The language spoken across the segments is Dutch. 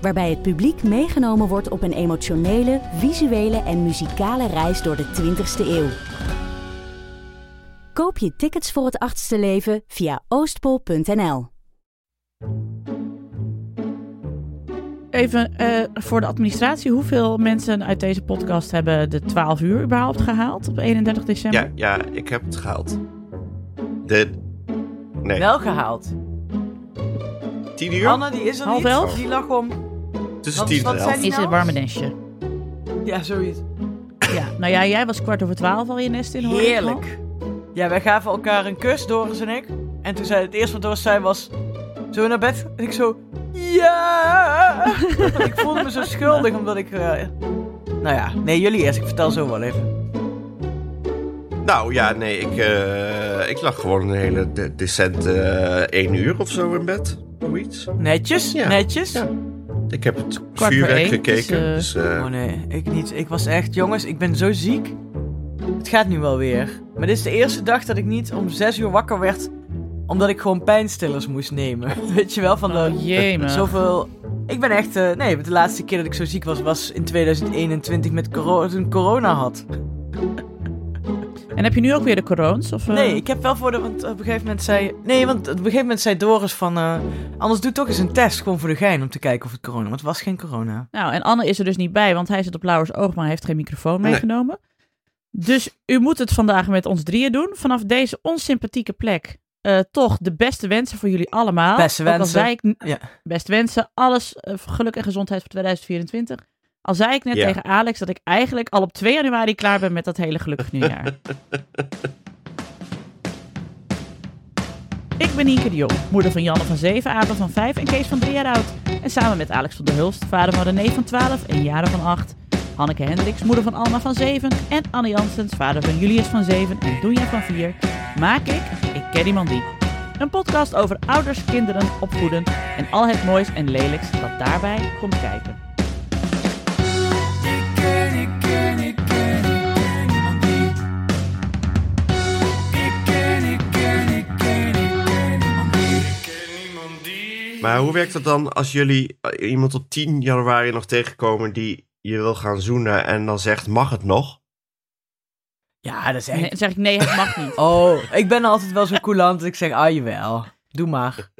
Waarbij het publiek meegenomen wordt op een emotionele, visuele en muzikale reis door de 20ste eeuw. Koop je tickets voor het achtste leven via oostpol.nl. Even eh, voor de administratie. Hoeveel mensen uit deze podcast hebben de 12 uur überhaupt gehaald op 31 december? Ja, ja, ik heb het gehaald. De... Nee, Wel gehaald. tien uur? Anne, die is er Half niet. elf? Die lag om... Tussen wat- tien en elf. Is het warme nestje? Ja, zoiets. Ja, nou ja, jij was kwart over twaalf al je nest in. al. Heerlijk. Ja, wij gaven elkaar een kus, Doris en ik. En toen zei het eerste wat Doris zei was... Zullen we naar bed? En ik zo... Ja! Want ik voelde me zo schuldig omdat ik... eh, nou ja, nee, jullie eerst. Ik vertel zo wel even. Nou ja, nee, ik, eh, ik lag gewoon een hele de- decente eh, één uur of zo in bed. Zoiets. Netjes, Ja. netjes. Ja. Ik heb het voor vuurwerk één, gekeken. dus, Dus, eh, eh, Oh nee, ik niet. Ik was echt... Jongens, ik ben zo ziek. Het gaat nu wel weer. Maar dit is de eerste dag dat ik niet om zes uur wakker werd... omdat ik gewoon pijnstillers moest nemen. Weet je wel, van de... Oh jee, Zoveel. Ik ben echt. eh, nee, de laatste keer dat ik zo ziek was, was in 2021 met corona, toen ik corona had. En heb je nu ook weer de corones? Of, eh? Nee, ik heb wel voor de. Want op een gegeven moment zei. Nee, want op een gegeven moment zei Doris van. eh, anders doe toch eens een test, gewoon voor de gein, om te kijken of het corona. Want het was geen corona. Nou, en Anne is er dus niet bij, want hij zit op Lauwers oog, maar hij heeft geen microfoon Nee. meegenomen. Dus u moet het vandaag met ons drieën doen. Vanaf deze onsympathieke plek. eh, toch de beste wensen voor jullie allemaal. Beste Ook al wensen. zei ik, Ja. Beste wensen. Alles voor geluk en gezondheid voor 2024. Al zei ik net Ja. tegen Alex dat ik eigenlijk al op 2 januari klaar ben met dat hele gelukkig nieuwjaar. Ik ben Nienke de Jong, moeder van Janne van 7, Apen van 5 en Kees van 3 jaar oud. En samen met Alex van der Hulst, vader van René van 12 en Jaren van 8. Hanneke Hendricks, moeder van Alma van 7. En Anne Janssens, vader van Julius van 7 en Doenja van 4. Maak ik Ik Ken Iemand Die. Een podcast over ouders, kinderen, opvoeden en al het moois en lelijks dat daarbij komt kijken. Maar hoe werkt het dan als jullie eh, iemand op 10 januari nog tegenkomen die je wil gaan zoenen en dan zegt, mag het nog? Ja, dat is echt. Nee, dan zeg ik nee, het mag niet. Oh, ik ben altijd wel zo coulant dat ik zeg, ah jawel, doe maar.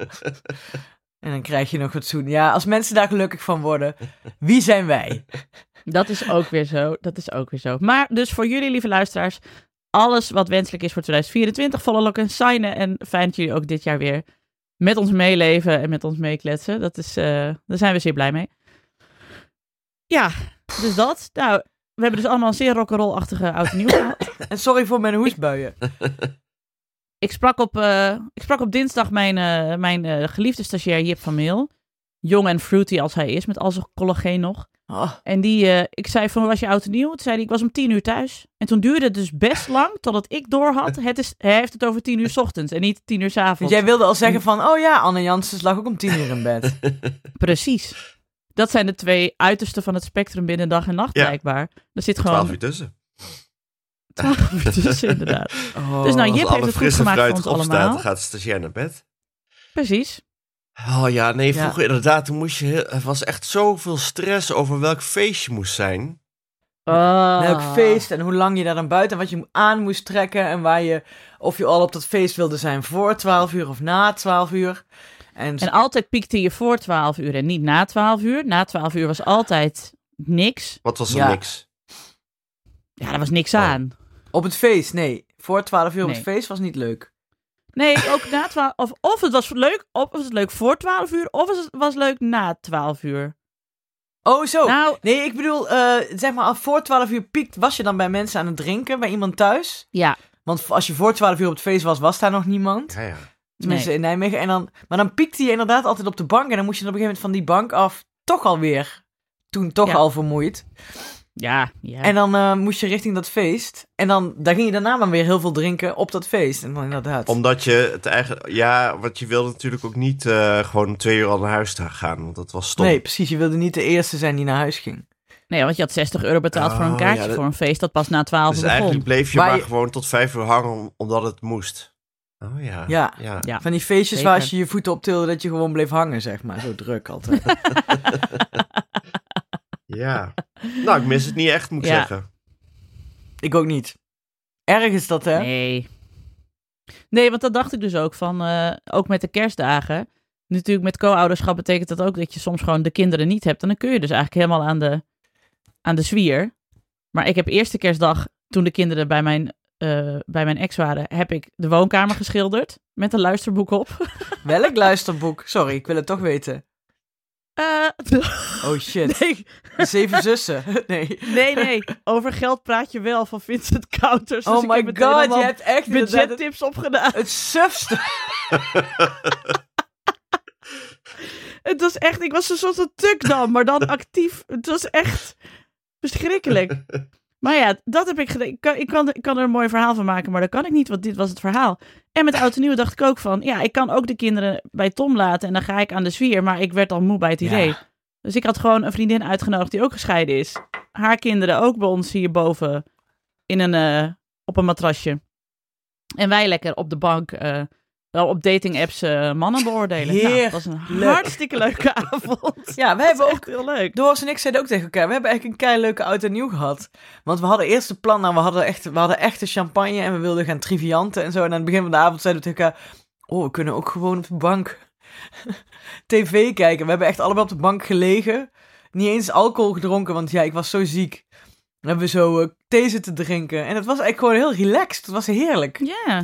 en dan krijg je nog wat zoen. Ja, als mensen daar gelukkig van worden, wie zijn wij? Dat is ook weer zo. Dat is ook weer zo. Maar dus voor jullie, lieve luisteraars, alles wat wenselijk is voor 2024, volle lokken signen. En fijn dat jullie ook dit jaar weer met ons meeleven en met ons meekletsen. Dat is, eh, daar zijn we zeer blij mee. Ja, dus dat. Nou, we hebben dus allemaal een zeer rock'n'roll-achtige oud en nieuw gehad. En sorry voor mijn hoestbuien. Ik sprak op, eh, ik sprak op dinsdag mijn, eh, mijn eh, geliefde stagiair Jip van Meel. Jong en fruity als hij is, met al zijn collageen nog. Oh, En die, eh, ik zei van, was je oud en nieuw? Toen zei hij, ik was om tien uur thuis. En toen duurde het dus best lang, totdat ik door had. Het is, hij heeft het over tien uur 's ochtends en niet tien uur 's want avonds. jij wilde al zeggen van, oh ja, Anne Janssens lag ook om tien uur in bed. Precies. Dat zijn de twee uitersten van het spectrum binnen dag en nacht, Ja. blijkbaar. Er zit 12 gewoon uur tussen. 12 uur tussen, inderdaad. Oh. Dus nou, Jip heeft het goed gemaakt voor ons opstaat, allemaal. dan gaat de stagiair naar bed. Precies. Oh ja, nee, Ja. vroeger inderdaad, toen moest je heel, er was echt zoveel stress over welk feestje moest zijn. Oh. Welk feest en hoe lang je daar dan buiten, wat je aan moest trekken en waar je, of je al op dat feest wilde zijn voor 12 uur of na 12 uur. En, En altijd piekte je voor 12 uur en niet na 12 uur. Na 12 uur was altijd niks. Wat was er Ja. niks? Ja, daar was niks Oh. aan. op het feest, nee. Voor 12 uur op het feest was niet leuk. Nee, ook na 12 of, of het was leuk, of was het leuk voor 12 uur, of het was leuk na 12 uur. Oh, zo. Nou, Nee, ik bedoel, eh, zeg maar, voor 12 uur piekt, was je dan bij mensen aan het drinken, bij iemand thuis? ja. Want als je voor 12 uur op het feest was, was daar nog niemand. Ja, ja. Tenminste, Nee. in Nijmegen. En dan, maar dan piekte je inderdaad altijd op de bank. En dan moest je op een gegeven moment van die bank af toch alweer. Toen toch Ja. al vermoeid. Ja, ja. En dan eh, moest je richting dat feest. En dan, dan ging je daarna maar weer heel veel drinken op dat feest. En dan inderdaad. Omdat je het eigen... Ja, want je wilde natuurlijk ook niet eh, gewoon twee uur al naar huis te gaan. Want dat was stom. Nee, precies. Je wilde niet de eerste zijn die naar huis ging. Nee, want je had 60 euro betaald voor een Oh, kaartje ja, dat- voor een feest dat pas na 12 dus uur begon. eigenlijk bleef je maar je- gewoon tot vijf uur hangen om- omdat het moest. Oh ja. Ja. ja. Ja. Van die feestjes zeker. waar als je je voeten optilde, dat je gewoon bleef hangen, zeg maar. Zo druk altijd. Ja. Nou, ik mis het niet echt, moet ik Ja. zeggen. ik ook niet. Erg is dat, hè? Nee. Nee, want dat dacht ik dus ook van, eh, ook met de kerstdagen. Natuurlijk met co-ouderschap betekent dat ook dat je soms gewoon de kinderen niet hebt. En dan kun je dus eigenlijk helemaal aan de, aan de zwier. Maar ik heb eerste kerstdag, toen de kinderen bij mijn, eh, bij mijn ex waren, heb ik de woonkamer geschilderd met een luisterboek op. Welk luisterboek? Sorry, ik wil het toch weten. Eh, Oh shit. nee, De Zeven Zussen. Nee. nee, nee. Over geld praat je wel van Vincent Counters. Dus Oh my heb god, je hebt echt het, budgettips opgedaan. het sufste. Het was echt, ik was een soort van tuk dan, maar dan actief. Het was echt verschrikkelijk. Maar ja, dat heb ik gedaan. Ik kan, ik, kan, ik kan er een mooi verhaal van maken, maar dat kan ik niet, want dit was het verhaal. En met Oud en Nieuw dacht ik ook van, ja, ik kan ook de kinderen bij Tom laten en dan ga ik aan de zwier, maar ik werd al moe bij het idee. Ja. Dus ik had gewoon een vriendin uitgenodigd die ook gescheiden is. Haar kinderen ook bij ons hierboven in een, eh, op een matrasje. En wij lekker op de bank eh, wel op dating apps eh, mannen beoordelen. Nou, het was een hartstikke leuke avond. Ja, We hebben ook heel leuk. Doris en ik zeiden ook tegen elkaar, we hebben eigenlijk een kei leuke oud en nieuw gehad. Want we hadden eerst het plan, nou, we hadden, echt, we hadden echte champagne en we wilden gaan trivianten en zo. En aan het begin van de avond zeiden we tegen elkaar, oh, we kunnen ook gewoon op de bank tv kijken. We hebben echt allebei op de bank gelegen. Niet eens alcohol gedronken, want ja, ik was zo ziek. Dan hebben we zo eh, thee zitten drinken. En het was eigenlijk gewoon heel relaxed. Het was heerlijk. Ja.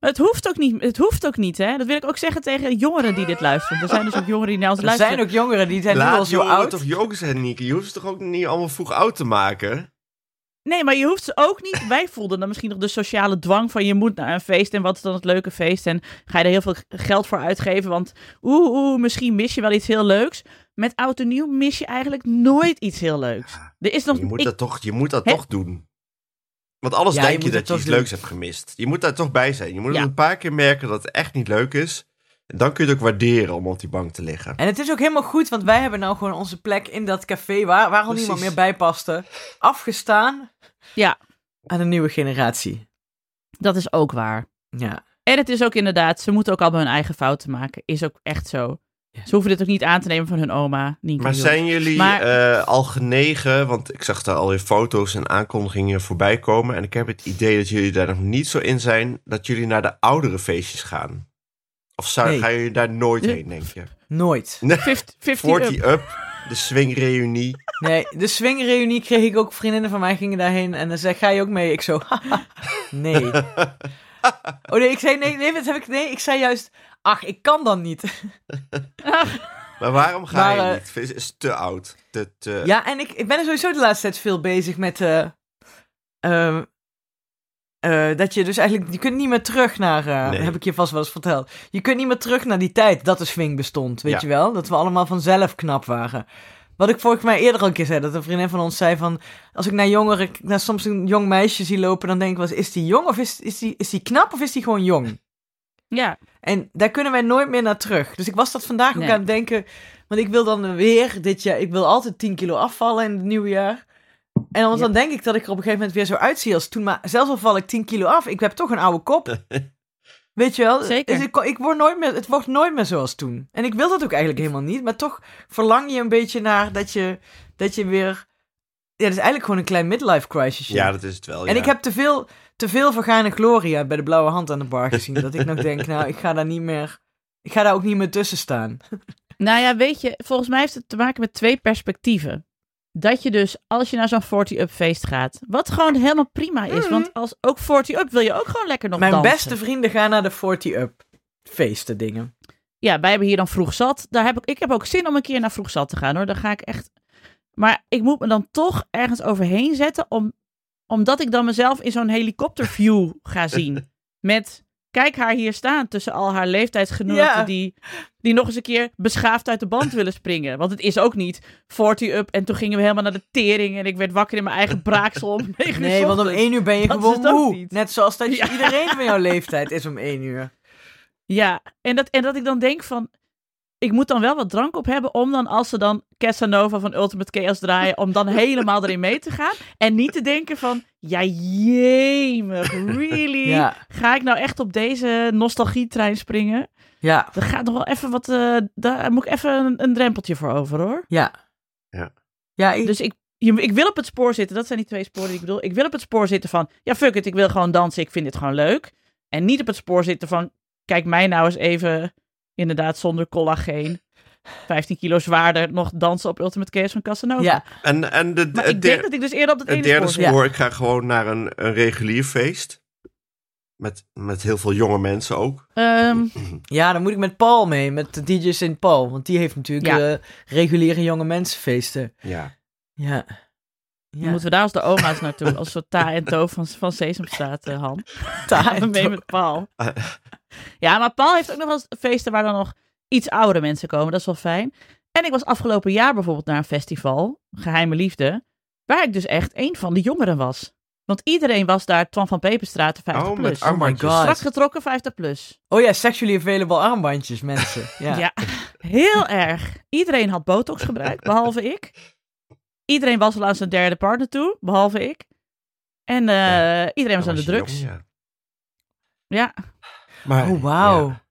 Maar het hoeft ook niet, het hoeft ook niet, hè. Dat wil ik ook zeggen tegen jongeren die dit luisteren. Er zijn dus ook jongeren die naar ons Er luisteren. zijn ook jongeren die zijn nu al Laat zo oud. toch jong zijn, Nieke. Je hoeft ze toch ook niet allemaal vroeg oud te maken? Nee, maar je hoeft ze ook niet. Wij voelden dan misschien nog de sociale dwang van je moet naar een feest. En wat is dan het leuke feest? En ga je er heel veel geld voor uitgeven? Want oeh, oeh, misschien mis je wel iets heel leuks. Met oud en nieuw mis je eigenlijk nooit iets heel leuks. Er is nog. Je moet ik- dat toch, je moet dat toch doen. Want Ja, je denk je, dat je iets doen. leuks hebt gemist. Je moet daar toch bij zijn. Je moet Ja. een paar keer merken dat het echt niet leuk is. En dan kun je het ook waarderen om op die bank te liggen. En het is ook helemaal goed, want wij hebben nou gewoon onze plek in dat café waar, waar al niemand meer bij paste, afgestaan Ja, aan aan een nieuwe generatie. dat is ook waar. Ja. En het is ook inderdaad, ze moeten ook allemaal hun eigen fouten maken. Is ook echt zo. Ze hoeven dit ook niet aan te nemen van hun oma. Nienke Maar zijn jullie Maar- eh, al genegen? Want ik zag daar alweer foto's en aankondigingen voorbij komen. En ik heb het idee dat jullie daar nog niet zo in zijn dat jullie naar de oudere feestjes gaan. Of zou, Nee. gaan jullie daar nooit heen, denk je? Nooit. Nee, 50, 50 40 up. up, de swingreunie. Nee, de swingreunie kreeg ik ook. Vriendinnen van mij gingen daarheen en dan zei ga je ook mee? Ik zo, nee. Oh nee, ik zei, nee, nee, heb ik, nee, ik zei juist, ach, ik kan dan niet. Maar waarom ga Maar, je eh, niet? Het is te oud. Te, te... Ja, en ik, ik ben er sowieso de laatste tijd veel bezig met, eh, ehm, eh, dat je dus eigenlijk, je kunt niet meer terug naar, eh, Nee. heb ik je vast wel eens verteld. Je kunt niet meer terug naar die tijd dat de swing bestond, weet Ja. je wel? Dat we allemaal vanzelf knap waren. Wat ik volgens mij eerder al een keer zei, dat een vriendin van ons zei van, als ik naar jongeren, naar soms een jong meisje zie lopen, dan denk ik wel eens, is die jong of is, is, die, is die knap of is die gewoon jong? Ja, En daar kunnen wij nooit meer naar terug. Dus ik was dat vandaag ook Nee. aan het denken. Want ik wil dan weer dit jaar... Ik wil altijd 10 kilo afvallen in het nieuwe jaar. En dan, Ja. dan denk ik dat ik er op een gegeven moment weer zo uitzie als toen. Maar zelfs al val ik 10 kilo af, ik heb toch een oude kop. Weet je wel? Zeker. Dus ik, ik word nooit meer, het wordt nooit meer zoals toen. En ik wil dat ook eigenlijk helemaal niet. Maar toch verlang je een beetje naar dat je, dat je weer... Ja, dat is eigenlijk gewoon een klein midlife crisis. Ja, dat is het wel. En ja. ik heb te veel, te veel vergane gloria bij de blauwe hand aan de bar gezien. dat ik nog denk, nou, ik ga daar niet meer... Ik ga daar ook niet meer tussen staan. Nou ja, weet je, volgens mij heeft het te maken met twee perspectieven. Dat je dus, als je naar zo'n 40-up feest gaat, wat gewoon helemaal prima is. Mhm. Want als ook 40-up wil je ook gewoon lekker nog Mijn dansen. beste vrienden gaan naar de 40-up feesten dingen. Ja, wij hebben hier dan vroeg zat. Daar heb ik, ik heb ook zin om een keer naar vroeg zat te gaan hoor. Daar ga ik echt... Maar ik moet me dan toch ergens overheen zetten, om, omdat ik dan mezelf in zo'n helikopterview ga zien. Met kijk haar hier staan tussen al haar leeftijdsgenoten Ja. die, die nog eens een keer beschaafd uit de band willen springen. Want het is ook niet 40 up en toen gingen we helemaal naar de tering en ik werd wakker in mijn eigen braaksel om negen uur Nee, want om één uur ben je Dat gewoon moe. niet. Net zoals dat je- Ja. iedereen van jouw leeftijd is om één uur. Ja, en dat, en dat ik dan denk van, ik moet dan wel wat drank op hebben om dan, als ze dan Casanova van Ultimate Chaos draaien, om dan helemaal erin mee te gaan. En niet te denken van, ja jemig, really? Ja, Ga ik nou echt op deze nostalgietrein springen? ja, Er gaat nog wel even wat, eh, daar moet ik even een, een drempeltje voor over hoor. ja. Ja. Ja, ik- Dus ik, je- ik wil op het spoor zitten, dat zijn die twee sporen die ik bedoel. Ik wil op het spoor zitten van, ja fuck it, ik wil gewoon dansen, ik vind dit gewoon leuk. En niet op het spoor zitten van, kijk mij nou eens even, inderdaad zonder collageen, 15 kilo zwaarder, nog dansen op Ultimate Chaos van Casanova. ja. En, en de, Maar ik denk dat ik dus eerder op het derde spoor ik ga gewoon naar een, een regulier feest. Met, met heel veel jonge mensen ook. Ehm, ja, dan moet ik met Paul mee, met de DJ St. Paul. Want die heeft natuurlijk Ja. eh, reguliere jonge mensenfeesten. Ja. Ja. Dan Ja, moeten we daar als de oma's naartoe, als soort ta en to van, van Sesamstraat, eh Han. Ta en mee met Paul. Ja, maar Paul heeft ook nog wel feesten waar dan nog iets oudere mensen komen. Dat is wel fijn. En ik was afgelopen jaar bijvoorbeeld naar een festival, Geheime Liefde, waar ik dus echt een van de jongeren was. Want iedereen was daar, Twan van Peperstraat, 50 Oh, plus. met armbandjes. God. Strak getrokken, 50 plus. Oh ja, sexually available armbandjes, mensen. Ja. Ja. heel erg. Iedereen had botox gebruikt, behalve ik. Iedereen was al aan zijn derde partner toe, behalve ik. En eh, iedereen was aan de drugs. jong, ja. Ja, Maar, Oh, wauw. ja.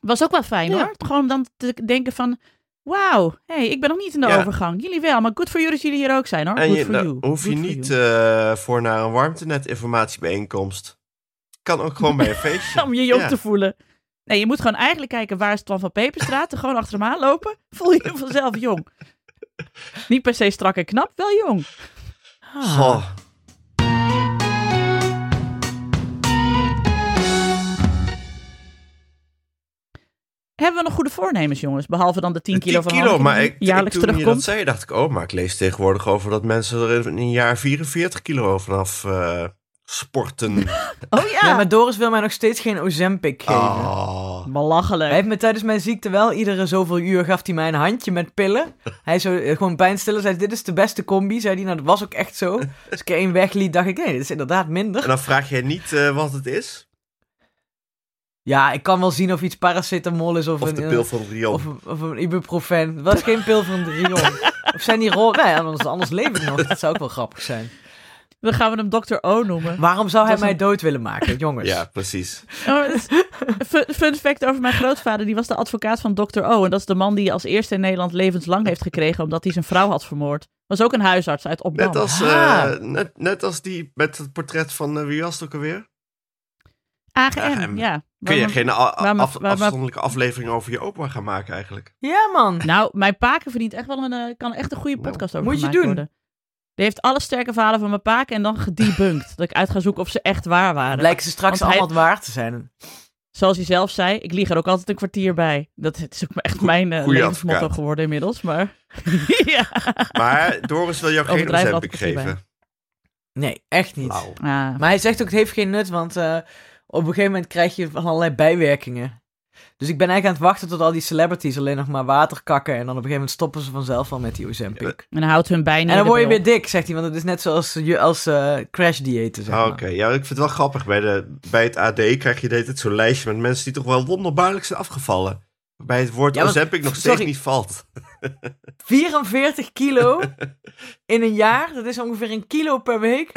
Was ook wel fijn Ja. hoor. Gewoon om dan te denken van, wauw, hey, ik ben nog niet in de Ja. overgang. Jullie wel, maar good voor jullie dat jullie hier ook zijn hoor. En Good je, for dan you. hoef je Good niet eh, voor naar een warmtenet informatiebijeenkomst. Kan ook gewoon bij een feestje. Om je jong Ja. te voelen. Nee, je moet gewoon eigenlijk kijken waar is Twan van Peperstraat. Er gewoon achter hem aanlopen. Voel je je vanzelf jong. Niet per se strak en knap, wel jong. Ah. Goh. Hebben we nog goede voornemens, jongens? Behalve dan de 10 De kilo 10 van kilo, Hanneke maar die ik, ik, jaarlijks toen je dat zei, dacht ik, oh, maar ik lees tegenwoordig over dat mensen er in een jaar 44 kilo vanaf eh, sporten. Oh ja, Ja, maar Doris wil mij nog steeds geen Ozempic geven. Oh. belachelijk. Hij heeft me tijdens mijn ziekte wel iedere zoveel uur gaf hij mij een handje met pillen. Hij zo eh, gewoon pijnstiller zei dit is de beste combi, zei hij. Nou, dat was ook echt zo. Als ik er één wegliet, dacht ik nee, dit is inderdaad minder. En dan vraag jij niet eh, wat het is? Ja, ik kan wel zien of iets paracetamol is of, Of een, de eh, pil van Rion? of, een- of een ibuprofen. Het was geen pil van Rion. Of zijn die rol? Nee, anders, anders leef ik nog. Dat zou ook wel grappig zijn. Dan gaan we hem Dr. O noemen. Waarom zou hij mij een- dood willen maken, jongens? Ja, precies. Oh, fun, fun fact over mijn grootvader. Die was de advocaat van Dr. O. En dat is de man die als eerste in Nederland levenslang heeft gekregen... omdat hij zijn vrouw had vermoord. Was ook een huisarts uit Opdam. Net als, eh, net, net als die met het portret van eh, wie was het ook alweer? AGM, AGM. ja. Kun Waar je geen af- afzonderlijke aflevering over je opa gaan maken eigenlijk? Ja, man. Nou, mijn paken verdient echt wel een, eh, kan echt een goede Nou, podcast over moet je gemaakt doen. worden. Die heeft alle sterke verhalen van mijn paken en dan gedebunked. dat ik uit ga zoeken of ze echt waar waren. Blijken ze straks Want hij- allemaal waar te zijn. Zoals hij zelf zei, ik lieg er ook altijd een kwartier bij. Dat is ook echt mijn eh, levensmotto geworden inmiddels. Maar ja. Maar Doris wil jou geen een geven. Nee, echt niet. Ah, Maar hij zegt ook, het heeft geen nut, want eh, op een gegeven moment krijg je van allerlei bijwerkingen. Dus ik ben eigenlijk aan het wachten tot al die celebrities alleen nog maar water kakken. En dan op een gegeven moment stoppen ze vanzelf al met die Ozempic. en dan houdt hun bij En dan word je weer dik, zegt hij, want het is net zoals je als eh crash diëten, zeg Ah, maar. Oké, ja, ik vind het wel grappig. Bij, de, bij het AD krijg je de hele tijd zo'n lijstje met mensen die toch wel wonderbaarlijk zijn afgevallen. Waarbij het woord Ja, want- Ozempic nog steeds sorry. niet valt. 44 kilo in een jaar, dat is ongeveer een kilo per week.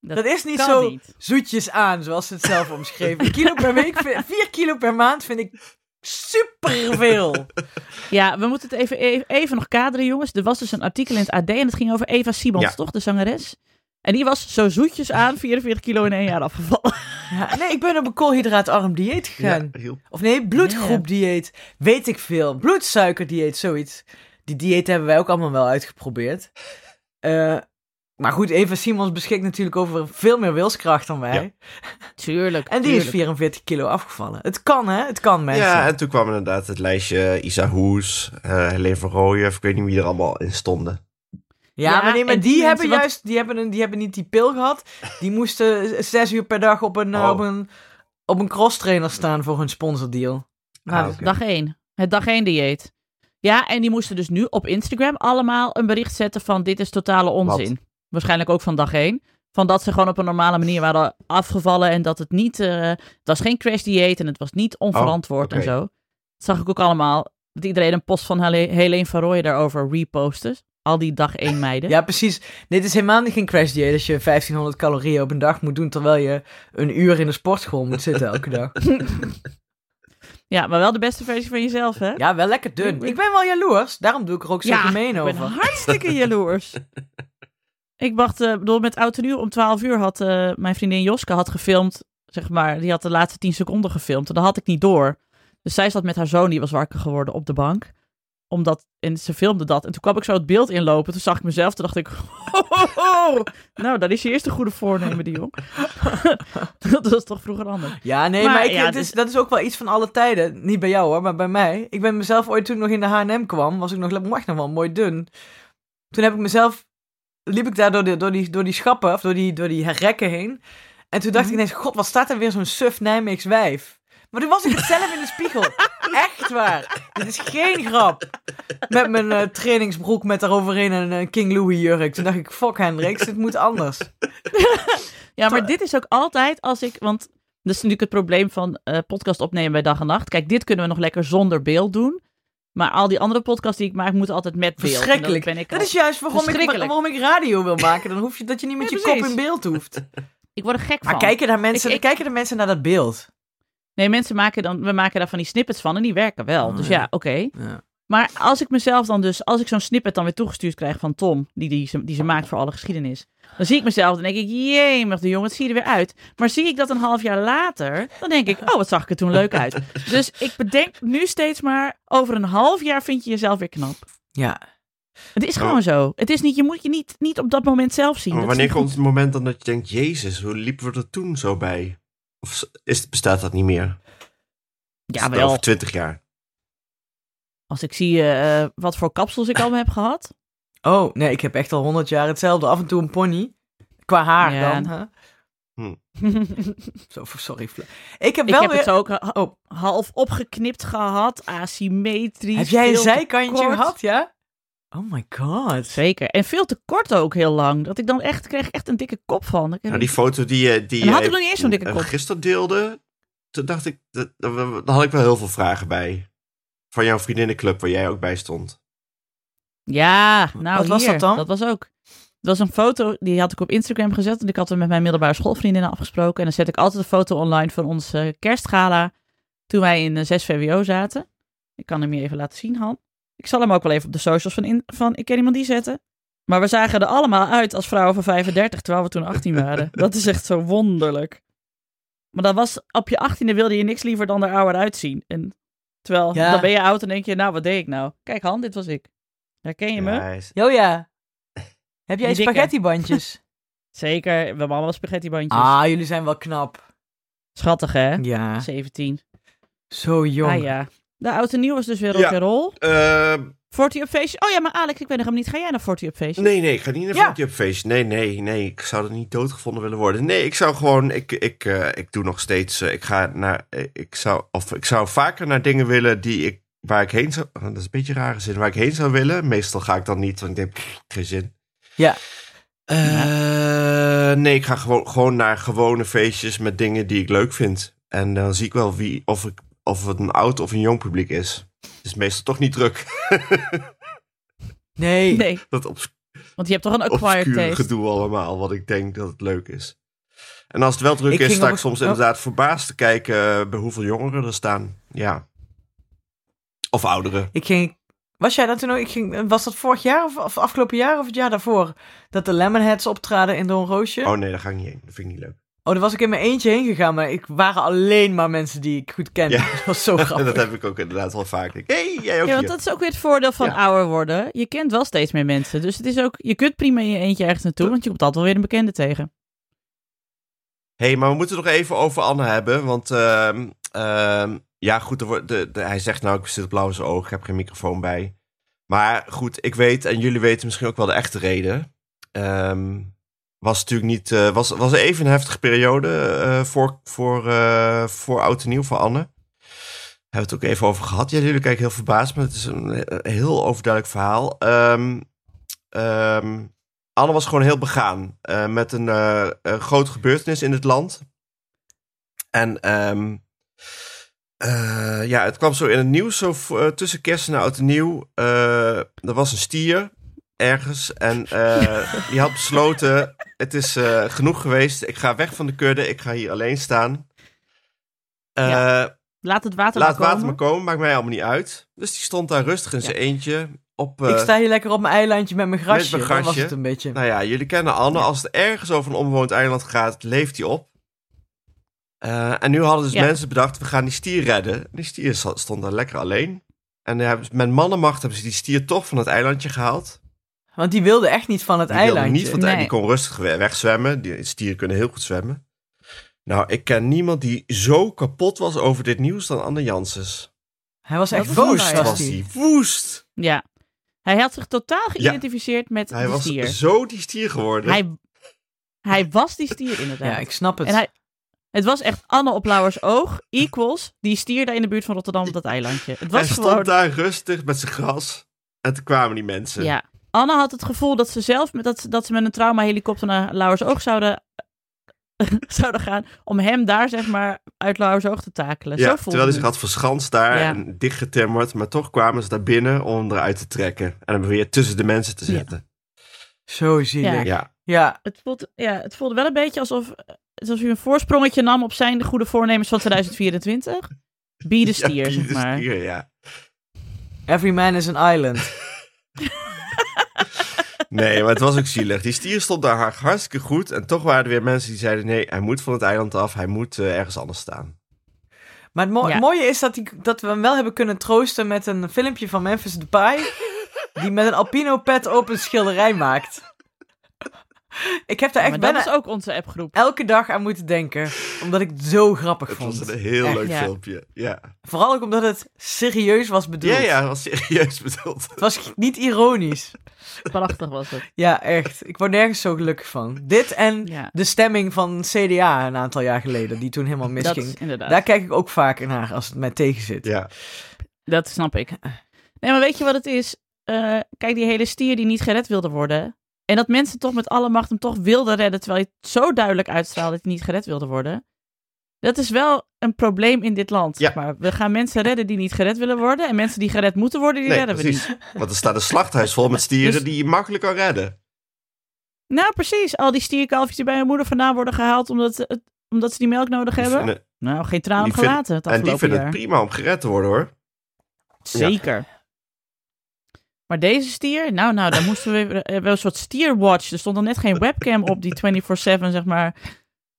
Dat, is niet zo zoetjes aan, zoals ze het zelf omschreven. Een kilo per week, 4 kilo per maand vind ik superveel. Ja, we moeten het even, even, even nog kaderen, jongens. Er was dus een artikel in het AD en het ging over Eva Simons, Ja. toch? De zangeres. En die was zo zoetjes aan 44 kilo in één jaar afgevallen. Ja, nee, ik ben op een koolhydraatarm dieet gegaan. Ja, heel- Of nee, bloedgroepdieet. Weet ik veel. Bloedsuikerdieet, zoiets. Die dieet hebben wij ook allemaal wel uitgeprobeerd. Eh, maar goed, Eva Simons beschikt natuurlijk over veel meer wilskracht dan wij. Tuurlijk. En die is 44 kilo afgevallen. Het kan, hè? Het kan, mensen. ja, en toen kwam inderdaad het lijstje Isa Hoes, eh Helene van Rooyen, of ik weet niet wie er allemaal in stonden. Ja, Ja, maar, nee, maar en die, die hebben juist, die hebben, een, die hebben niet die pil gehad. Die moesten zes uur per dag op een, Oh. op een op een crosstrainer staan voor hun sponsordeal. Nou, Ah. Dag 1. Het dag 1 dieet. Ja, en die moesten dus nu op Instagram allemaal een bericht zetten van dit is totale onzin. Waarschijnlijk ook van dag 1. Van dat ze gewoon op een normale manier waren afgevallen en dat het niet, eh, het was geen crash dieet en het was niet onverantwoord Oh, oké. en zo. Dat zag ik ook allemaal. Dat iedereen een post van Hele- Helene van Rooyen daarover repostte. Al die dag 1 meiden. Ja, precies. Dit is helemaal niet geen crash dieet als je 1500 calorieën op een dag moet doen terwijl je een uur in de sportschool moet zitten elke dag. Ja, maar wel de beste versie van jezelf, hè? Ja, wel lekker dun. Ik ben wel jaloers, daarom doe ik er ook zo gemeen ik ben over. hartstikke jaloers. ik wacht, eh, bedoel, met Oud en Nieuw om 12 uur had eh, mijn vriendin Joske had gefilmd, zeg maar, die had de laatste 10 seconden gefilmd. En dat had ik niet door. Dus zij zat met haar zoon, die was wakker geworden op de bank. Omdat, en ze filmde dat. En toen kwam ik zo het beeld inlopen. Toen zag ik mezelf, toen dacht ik, ho, ho, ho. nou, dat is je eerste goede voornemen, die jong. dat was toch vroeger anders. Ja, nee, Maar maar, ik, ja, het is, dus- dat is ook wel iets van alle tijden. Niet bij jou hoor, maar bij mij. Ik ben mezelf ooit toen ik nog in de H&M kwam, was ik nog, mag nog wel mooi dun. Toen heb ik mezelf, liep ik daar door, de, door, die, door die schappen, of door die, door die rekken heen. En toen dacht Mhm. ik ineens, god, wat staat er weer zo'n suf Nijmeegs wijf. Maar toen was ik het zelf in de spiegel. Echt waar. Dit is geen grap. Met mijn eh, trainingsbroek met daaroverheen een King Louis jurk. Toen dacht ik, fuck Hendrix, dit moet anders. Ja, maar dit is ook altijd als ik. Want dat is natuurlijk het probleem van eh, podcast opnemen bij dag en nacht. Kijk, dit kunnen we nog lekker zonder beeld doen. Maar al die andere podcasts die ik maak, moeten altijd met beeld. Verschrikkelijk. dan Ben ik, Dat is juist waarom ik, waarom ik radio wil maken. Dan hoef je dat je niet met Ja, je kop in beeld hoeft. ik word er gek Maar van. kijken daar mensen, Ik- ik- kijken de mensen naar dat beeld? Nee, mensen maken dan. We maken daar van die snippets van en die werken wel. Oh, dus ja. ja, oké. Ja. Maar als ik mezelf dan dus. Als ik zo'n snippet dan weer toegestuurd krijg van Tom. Die, die, ze, die ze maakt voor alle geschiedenis. Dan zie ik mezelf en denk ik. Jemig, de jongen, het zie je er weer uit. Maar zie ik dat een half jaar later. Dan denk ik. Oh, wat zag ik er toen leuk uit. Dus ik bedenk nu steeds maar. Over een half jaar vind je jezelf weer knap. ja. Het is gewoon zo. Het is niet, je moet je niet, niet op dat moment zelf zien. Maar wanneer komt het moment dan dat je denkt, jezus, hoe liepen we er toen zo bij? Of is, bestaat dat niet meer? Ja, wel. Over twintig jaar. Als ik zie eh, eh, wat voor kapsels ik al heb gehad. Oh, nee, ik heb echt al honderd jaar hetzelfde. Af en toe een pony. Qua haar Ja. dan. Hè? Hm. Zo, sorry. Fla- Ik heb ik wel heb weer... het ook ha- Oh. half opgeknipt gehad. Asymmetrisch. heb jij een zijkantje kort. gehad, ja? Oh my god. Zeker. En veel te kort ook heel lang. Dat ik dan echt kreeg ik echt een dikke kop van. Ik- Nou, die foto die je die dan had je ik nog niet eens zo'n dikke eh, kop. gisteren deelde, toen dacht ik, daar had ik wel heel veel vragen bij. Van jouw vriendinnenclub waar jij ook bij stond. Ja, nou Wat was hier, dat dan? Dat was ook. Dat was een foto, die had ik op Instagram gezet. En ik had er met mijn middelbare schoolvriendinnen afgesproken. En dan zet ik altijd een foto online van ons eh, kerstgala. Toen wij in eh, 6 VWO zaten. Ik kan hem je even laten zien, Han. Ik zal hem ook wel even op de socials van, in, van Ik Ken Iemand Die zetten. Maar we zagen er allemaal uit als vrouwen van 35, terwijl we toen 18 waren. Dat is echt zo wonderlijk. Maar dat was, op je 18e wilde je niks liever dan er ouder uitzien. En terwijl, Ja. dan ben je oud en denk je, nou, wat deed ik nou? Kijk, Han, dit was ik. Herken je me? Ja, hij is- Jo ja. Heb jij spaghettibandjes? Zeker, we hebben allemaal spaghettibandjes. ah, jullie zijn wel knap. Schattig, hè? Ja. 17. Zo jong. Ah ja. De oude en nieuw was dus weer Ja. rock 40 up feestje. Oh ja, maar Alex, ik weet nog hem niet. Ga jij naar 40 up feestje? nee, nee, ik ga niet naar Ja. feestje. Nee, nee, nee, ik zou er niet doodgevonden willen worden. Nee, ik zou gewoon, ik, ik, eh, ik doe nog steeds, eh, ik ga naar, eh, ik zou, of ik zou vaker naar dingen willen die ik, waar ik heen zou, dat is een beetje een rare zin, waar ik heen zou willen. Meestal ga ik dan niet, want ik denk, pff, geen zin. Ja. Nee, ik ga gewoon, gewoon naar gewone feestjes met dingen die ik leuk vind. En dan zie ik wel wie, of, ik, of het een oud of een jong publiek is. Het is meestal toch niet druk. Nee. Nee, Dat obs want je hebt toch een acquired taste. gedoe allemaal, wat ik denk dat het leuk is. En als het wel druk Ik is, sta ik soms inderdaad verbaasd te kijken eh, bij hoeveel jongeren er staan. Ja. Of ouderen. Ik ging... Was jij dat toen ook? Ik ging, was dat vorig jaar of, of afgelopen jaar of het jaar daarvoor? Dat de Lemonheads optraden in Don Roosje? Oh nee, daar ga ik niet heen. Dat vind ik niet leuk. Oh, daar was ik in mijn eentje heen gegaan, maar ik waren alleen maar mensen die ik goed kende. Ja. Dat was zo En grappig. dat heb ik ook inderdaad wel vaak. Hé, hey, jij ook Ja, want hier. dat is ook weer het voordeel van Ja. ouder worden. Je kent wel steeds meer mensen. Dus het is ook, je kunt prima in je eentje ergens naartoe, want je komt altijd wel weer een bekende tegen. Hé, hey, maar we moeten het nog even over Anne hebben. Want ehm, ehm, ja, goed, er wordt, de, de, hij zegt nou, ik zit op blauwe zijn oog, ik heb geen microfoon bij. Maar goed, ik weet, en jullie weten misschien ook wel de echte reden. Ehm, was natuurlijk niet. eh, was, was even een heftige periode eh, voor, voor, eh, voor Oud en Nieuw, voor Anne. Hebben we het ook even over gehad. Ja, jullie kijken heel verbaasd, maar het is een heel overduidelijk verhaal. Ehm, ehm, Anne was gewoon heel begaan met een, een grote gebeurtenis in het land. En ehm, eh, ja, het kwam zo in het nieuws, zo tussen kerst en oud en nieuw. Er was een stier ergens en eh, die had besloten, het is eh, genoeg geweest. Ik ga weg van de kudde, ik ga hier alleen staan. Eh, Ja. Laat het water Laat maar het water komen. maar komen, maakt mij allemaal niet uit. Dus die stond daar rustig in Ja. zijn eentje. Op, ik sta hier lekker op mijn eilandje met mijn grasje. mijn Dat was het een beetje. Nou ja, jullie kennen Anne. Als het ergens over een onbewoond eiland gaat, leeft hij op. En nu hadden dus mensen bedacht, we gaan die stier redden. Die stier stond daar lekker alleen. En met mannenmacht hebben ze die stier toch van het eilandje gehaald. Want die wilde echt niet van het Die wilde eilandje. niet van het Nee. Die kon rustig we- wegzwemmen. Die stieren kunnen heel goed zwemmen. Nou, ik ken niemand die zo kapot was over dit nieuws dan Anne Janssens. Hij was echt ja. was Was hij. woest. Ja. Hij had zich totaal geïdentificeerd met Hij de was stier. zo die stier geworden. Hij, hij was die stier inderdaad. Ja, ik snap het. En hij, het was echt Anne op Lauwers oog, equals, die stier daar in de buurt van Rotterdam op dat eilandje. Het was Hij gewoon... stond daar rustig met zijn gras. En toen kwamen die mensen. Ja. Anne had het gevoel dat ze zelf met, dat, ze- dat ze met een traumahelikopter naar Lauwers oog zouden, zouden gaan. Om hem daar, zeg maar, uit Lauwers oog te takelen. Ja, Zo voelde terwijl hij zich het. had verschanst daar Ja. en dichtgetimmerd. Maar toch kwamen ze daar binnen om hem eruit te trekken. En hem weer tussen de mensen te zetten. Zo zielig. Ja. Ja. Ja, Het, voelt, ja, het voelde wel een beetje alsof, alsof hij een voorsprongetje nam op zijn goede voornemens van 2024. Be de stier, ja, zeg maar. stier, ja. Every man is an island. Nee, maar het was ook zielig. Die stier stond daar har- hartstikke goed. En toch waren er weer mensen die zeiden... nee, hij moet van het eiland af. Hij moet eh, ergens anders staan. Maar het mo- Ja. mooie is dat, die, dat we hem wel hebben kunnen troosten met een filmpje van Memphis Depay. die met een alpino pet op een schilderij maakt. Ik heb daar echt maar dat bijna is ook onze appgroep. elke dag aan moeten denken. Omdat ik het zo grappig Het vond. was een heel Echt. leuk Ja. filmpje. Ja. Vooral ook omdat het serieus was bedoeld. ja, ja, dat was serieus bedoeld. Het was niet ironisch. Prachtig was het. Ja, echt. Ik word nergens zo gelukkig van. Dit en Ja, de stemming van CDA een aantal jaar geleden, die toen helemaal dat misging. is inderdaad. Daar kijk ik ook vaker naar als het mij tegenzit. Ja, Dat snap ik. Nee, maar weet je wat het is? Eh, kijk, die hele stier die niet gered wilde worden. En dat mensen toch met alle macht hem toch wilden redden. Terwijl hij het zo duidelijk uitstraalde dat hij niet gered wilde worden. Dat is wel een probleem in dit land. Ja. zeg Maar we gaan mensen redden die niet gered willen worden. En mensen die gered moeten worden, die nee, redden we precies. niet. Want er staat een slachthuis vol met stieren Dus- die je makkelijk kan redden. Nou, precies. Al die stierkalfjes die bij hun moeder vandaan worden gehaald omdat, het- omdat ze die melk nodig Die hebben. vinden- Nou, geen traan vinden- gelaten en die vinden jaar. het prima om gered te worden hoor. Zeker. Maar deze stier, nou, nou, daar moesten we we hebben een soort stierwatch. Er stond er net geen webcam op die 24/7, zeg maar,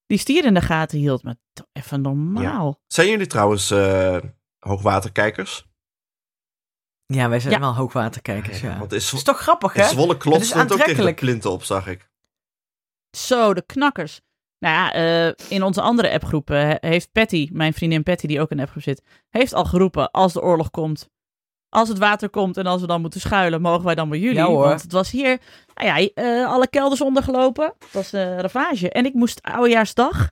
die stier in de gaten hield. Maar toch even normaal. Zijn jullie trouwens eh, hoogwaterkijkers? Ja, wij zijn Ja. wel hoogwaterkijkers, ja. Want is, Het is toch grappig, hè? Zwolle is stond ook tegen de plinten op, zag ik. Zo, de knakkers. Nou ja, eh, in onze andere appgroepen he- heeft Patty, mijn vriendin Patty, die ook in de appgroep zit, heeft al geroepen, als de oorlog komt, als het water komt en als we dan moeten schuilen, mogen wij dan bij jullie. Ja, hoor. Want het was hier, nou ja, eh, alle kelders ondergelopen. Het was eh ravage. En ik moest oudejaarsdag,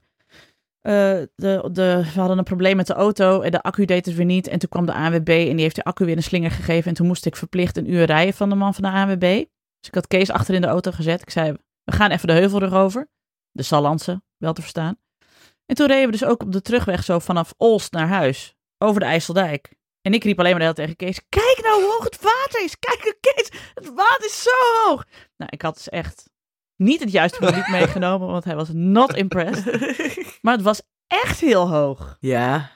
eh, de, de, we hadden een probleem met de auto en de accu deed het weer niet. En toen kwam de ANWB en die heeft de accu weer een slinger gegeven. En toen moest ik verplicht een uur rijden van de man van de ANWB. Dus ik had Kees achter in de auto gezet. Ik zei, we gaan even de heuvelrug over. De Sallandse, wel te verstaan. En toen reden we dus ook op de terugweg zo vanaf Olst naar huis. Over de IJsseldijk. En ik riep alleen maar de hele tijd tegen Kees. Kijk nou hoe hoog het water is. Kijk Kees, het water is zo hoog. Nou, ik had dus echt niet het juiste publiek meegenomen. Want hij was not impressed. Maar het was echt heel hoog. Ja.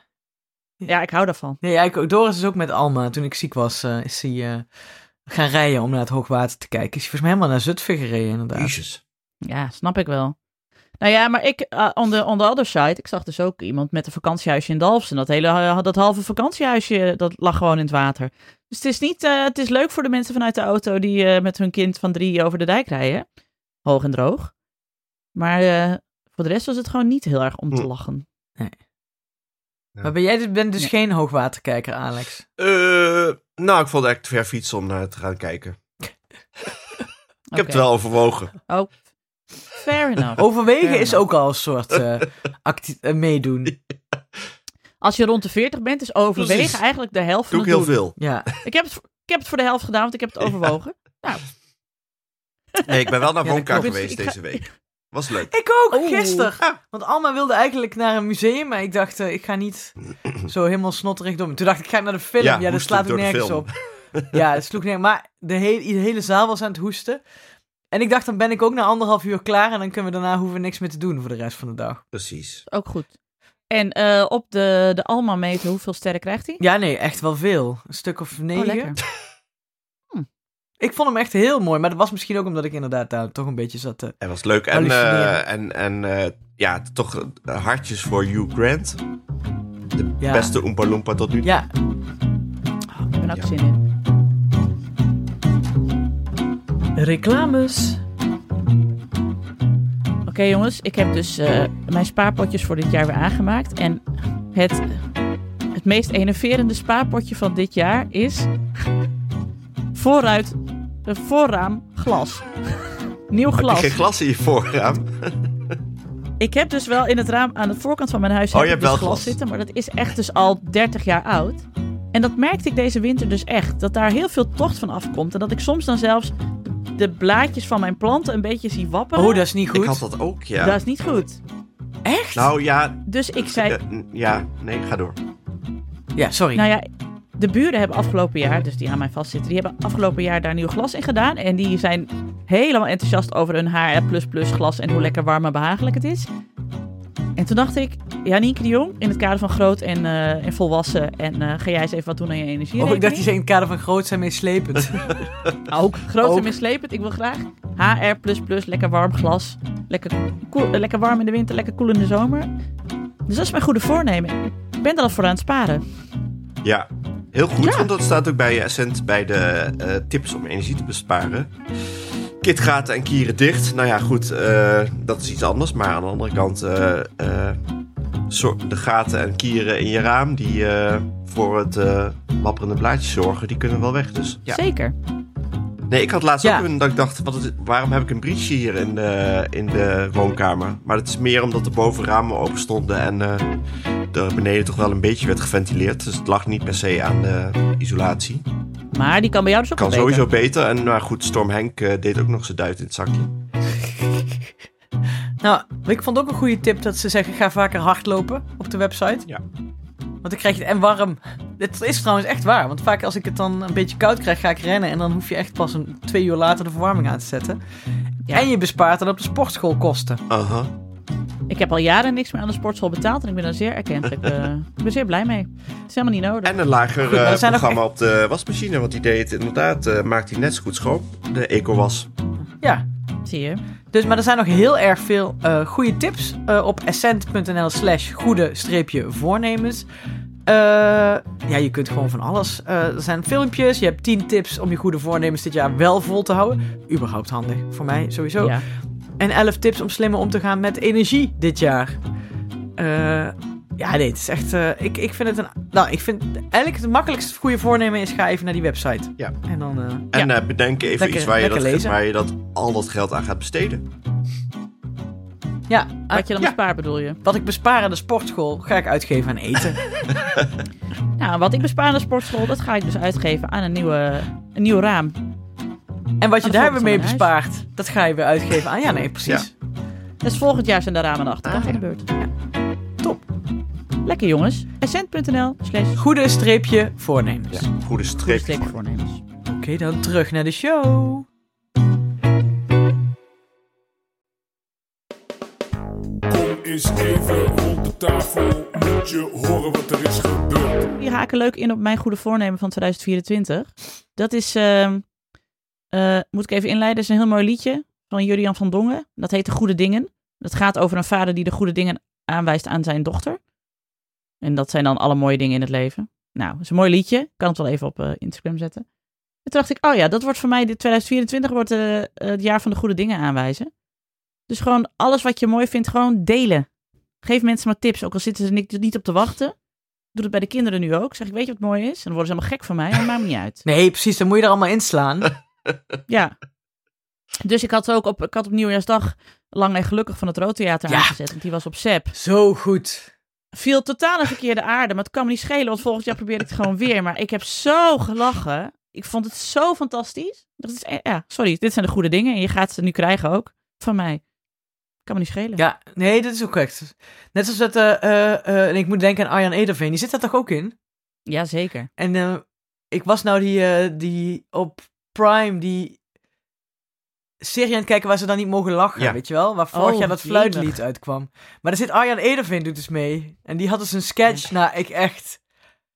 Ja, ik hou daarvan. Nee, ja, ik, ook- Doris is ook met Alma. Toen ik ziek was, eh, is hij eh, gaan rijden om naar het hoogwater te kijken. Is hij volgens mij helemaal naar Zutphen gereden, inderdaad. Jezus. Ja, snap ik wel. Nou ja, maar ik, uh, on, the, on the other side, ik zag dus ook iemand met een vakantiehuisje in Dalfsen. Dat hele, uh, dat halve vakantiehuisje, dat lag gewoon in het water. Dus het is niet, uh, het is leuk voor de mensen vanuit de auto die uh, met hun kind van drie over de dijk rijden. Hoog en droog. Maar uh, voor de rest was het gewoon niet heel erg om te Hm. lachen. Nee. Ja. Maar ben jij dus- bent dus Ja. geen hoogwaterkijker, Alex? Eh, nou, ik vond het echt te ver fietsen om naar te gaan kijken. Ik heb het wel overwogen. Oh, Fair enough. Overwegen Fair is enough. ook al een soort eh, acti- eh, meedoen. Als je rond de 40 bent, is overwegen Precies. eigenlijk de helft van Doe ik het heel doen. veel. Ja. Ik heb, het, voor- ik heb het voor de helft gedaan, want ik heb het overwogen. nou, Nee, ik ben wel naar Ja, dat Wonka geweest Ik ga- deze week. Was leuk. Ik ook, Oeh. gisteren. Ah. Want Alma wilde eigenlijk naar een museum, maar ik dacht, eh, ik ga niet zo helemaal snotterig door. Toen dacht ik, ik ga naar de film. Ja, dat hoestend slaat ook de nergens op. Ja, dat sloeg nergens. Maar de, hele de hele zaal was aan het hoesten. En ik dacht, dan ben ik ook na anderhalf uur klaar. En dan kunnen we daarna hoeven we niks meer te doen voor de rest van de dag. Precies. ook goed. En eh, op de, de Alma-meter, hoeveel sterren krijgt hij? Ja, nee, echt wel veel. Een stuk of Oh, negen. lekker. ik vond hem echt heel mooi. Maar dat was misschien ook omdat ik inderdaad daar toch een beetje zat te... Het was leuk. En, eh, en, en eh, ja, toch hartjes voor Hugh Grant. De Ja. beste Oompa Loompa tot nu toe. Ja, Oh, ik ben ook Ja. zin in. Reclames. Oké jongens, ik heb dus eh, mijn spaarpotjes voor dit jaar weer aangemaakt. En het, het meest enerverende spaarpotje van dit jaar is vooruit, een voorraam glas. Nieuw Heb je glas. geen glas in je voorraam? Ik heb dus wel in het raam aan de voorkant van mijn huis Oh, je hebt dus wel glas glas. zitten. Maar dat is echt dus al 30 jaar oud. En dat merkte ik deze winter dus echt. Dat daar heel veel tocht van afkomt. En dat ik soms dan zelfs de, blaadjes van mijn planten een beetje zie wapperen. Oh, dat is niet goed. Ik had dat ook, ja. Dat is niet goed. Echt? Nou ja, Dus ik zei, eh, ja, nee, ga door. ja, sorry. nou ja, de buren hebben afgelopen jaar, dus die aan mij vastzitten, die hebben afgelopen jaar daar nieuw glas in gedaan. En die zijn helemaal enthousiast over hun HR++ glas en hoe lekker warm en behagelijk het is. En toen dacht ik, ja, Nienke de Jong, in het kader van groot en, eh, en volwassen. En eh, ga jij eens even wat doen aan je energie. oh, ik dacht, die zijn in het kader van groot zijn meeslepend. Ook groot Ook. en mislepend. Ik wil graag HR++, lekker warm glas. Lekker, koel, eh, lekker warm in de winter, lekker koel in de zomer. Dus dat is mijn goede voornemen. Ik ben er al voor aan het sparen. Ja, heel goed, Ja. want dat staat ook bij Essent bij de eh, tips om energie te besparen. Kitgaten en kieren dicht. Nou ja, goed, eh, dat is iets anders. Maar aan de andere kant, eh, eh, de gaten en kieren in je raam die voor het wapperende blaadje zorgen, die kunnen wel weg. Dus ja. Zeker. Nee, ik had laatst Ja. ook een dat ik dacht, wat is, waarom heb ik een briesje hier in de, in de woonkamer? Maar dat is meer omdat de bovenramen open stonden en eh er beneden toch wel een beetje werd geventileerd. Dus het lag niet per se aan de isolatie. Maar die kan bij jou dus ook Kan beter. sowieso beter. En nou goed, Storm Henk eh, deed ook nog zijn duit in het zakje. nou, ik vond ook een goede tip dat ze zeggen, ga vaker hardlopen op de website. Ja. Want dan krijg je het en warm. Dit is trouwens echt waar. Want vaak als ik het dan een beetje koud krijg, ga ik rennen. En dan hoef je echt pas een twee uur later de verwarming aan te zetten. Ja. En je bespaart dan op de sportschool kosten. Aha. Ik heb al jaren niks meer aan de sportschool betaald en ik ben er zeer erkentelijk. eh, ik ben zeer blij mee. Het is helemaal niet nodig. En een lager Goed, eh, programma op de wasmachine. Want die deed het inderdaad, eh, maakt hij net zo goed schoon. De eco-was. Ja. Zie je. Dus, maar er zijn nog heel erg veel eh, goede tips eh, op essent.nl slash goede streepje voornemens. Eh, ja, je kunt gewoon van alles. Er zijn filmpjes. Je hebt 10 tips om je goede voornemens dit jaar wel vol te houden. Überhaupt handig voor mij sowieso. Ja. En 11 tips om slimmer om te gaan met energie dit jaar. Ja, nee, het is echt. eh, ik, ik vind het een. Nou, ik vind eigenlijk het makkelijkste goede voornemen is: ga even naar die website. Ja. En dan. eh, En Ja. eh, bedenk even Lekker- iets waar je, dat, lezen. waar je dat, al dat geld aan gaat besteden. ja, Wat je dan Ja. bespaart bedoel je? wat ik bespaar aan de sportschool, ga ik uitgeven aan eten. Nou, wat ik bespaar aan de sportschool, dat ga ik dus uitgeven aan een, nieuwe, een nieuw raam. En wat je daar weer mee bespaart, dat ga je weer uitgeven aan. Ja, nee, precies. Dus volgend jaar zijn de ramen achterkant Ah, van Lekker jongens. Essent.nl slash Goede streepje voornemens. Ja, goede streep. streepje voornemens. Oké, dan terug naar de show. Kom eens even rond de tafel, moet je horen wat er is gebeurd. Die haken leuk in op mijn goede voornemen van 2024. Dat is, ehm, eh, moet ik even inleiden, dat is een heel mooi liedje van Julian van Dongen. Dat heet De Goede Dingen. Dat gaat over een vader die de goede dingen aanwijst aan zijn dochter. En dat zijn dan alle mooie dingen in het leven. Nou, dat is een mooi liedje. Ik kan het wel even op eh, Instagram zetten. En toen dacht ik, oh ja, dat wordt voor mij, dit 2024 wordt eh, het jaar van de goede dingen aanwijzen. Dus gewoon alles wat je mooi vindt, gewoon delen. Geef mensen maar tips, ook al zitten ze niet, niet op te wachten. Doe het bij de kinderen nu ook. Zeg ik, weet je wat mooi is? En dan worden ze helemaal gek van mij. Dat maakt me niet uit. Nee, precies, dan moet je er allemaal inslaan. Ja. Dus ik had ook op, ik had op Nieuwjaarsdag lang en gelukkig van het Roodtheater Ja. aangezet. Want die was op SEP. Zo goed. Viel totaal een verkeerde aarde. Maar het kan me niet schelen. Want volgend jaar probeer ik het gewoon weer. Maar ik heb zo gelachen. Ik vond het zo fantastisch. Dat is, e- ja, sorry. Dit zijn de goede dingen. En je gaat ze nu krijgen ook. Van mij. Kan me niet schelen. Ja, nee, dat is ook correct. Net zoals het, eh, eh, eh, en ik moet denken aan Arjan Ederveen, die zit daar toch ook in? Ja, zeker. En ik was nou die, die op Prime, die serie aan het kijken waar ze dan niet mogen lachen, Ja. weet je wel? Waar vorig Oh, jaar dat fluitlied uitkwam. Maar daar zit Arjan Ederveen doet dus mee. En die had dus een sketch, nou, ik echt...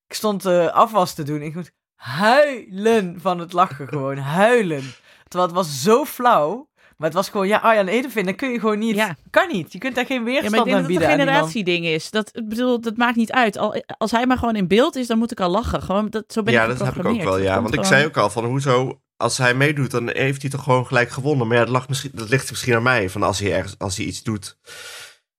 Ik stond eh, afwas te doen. Ik moet huilen van het lachen, gewoon huilen. Terwijl het was zo flauw. Maar het was gewoon, ja, Arjan Ederveen, dan kun je gewoon niet... Ja. Kan niet. Je kunt daar geen Ja, maar weerstand ik denk aan dat het bieden een aan generatieding is. Dat, ik bedoel, dat maakt niet uit. Al, als hij maar gewoon in beeld is, dan moet ik al lachen. Gewoon, dat, zo ben ja, ik dat heb ik ook geprogrammeerd. wel, ja. Want ik zei ook al van, hoezo... Als hij meedoet, dan heeft hij toch gewoon gelijk gewonnen. Maar ja, dat, lag misschien, dat ligt misschien aan mij. Van als hij, ergens, als hij iets doet...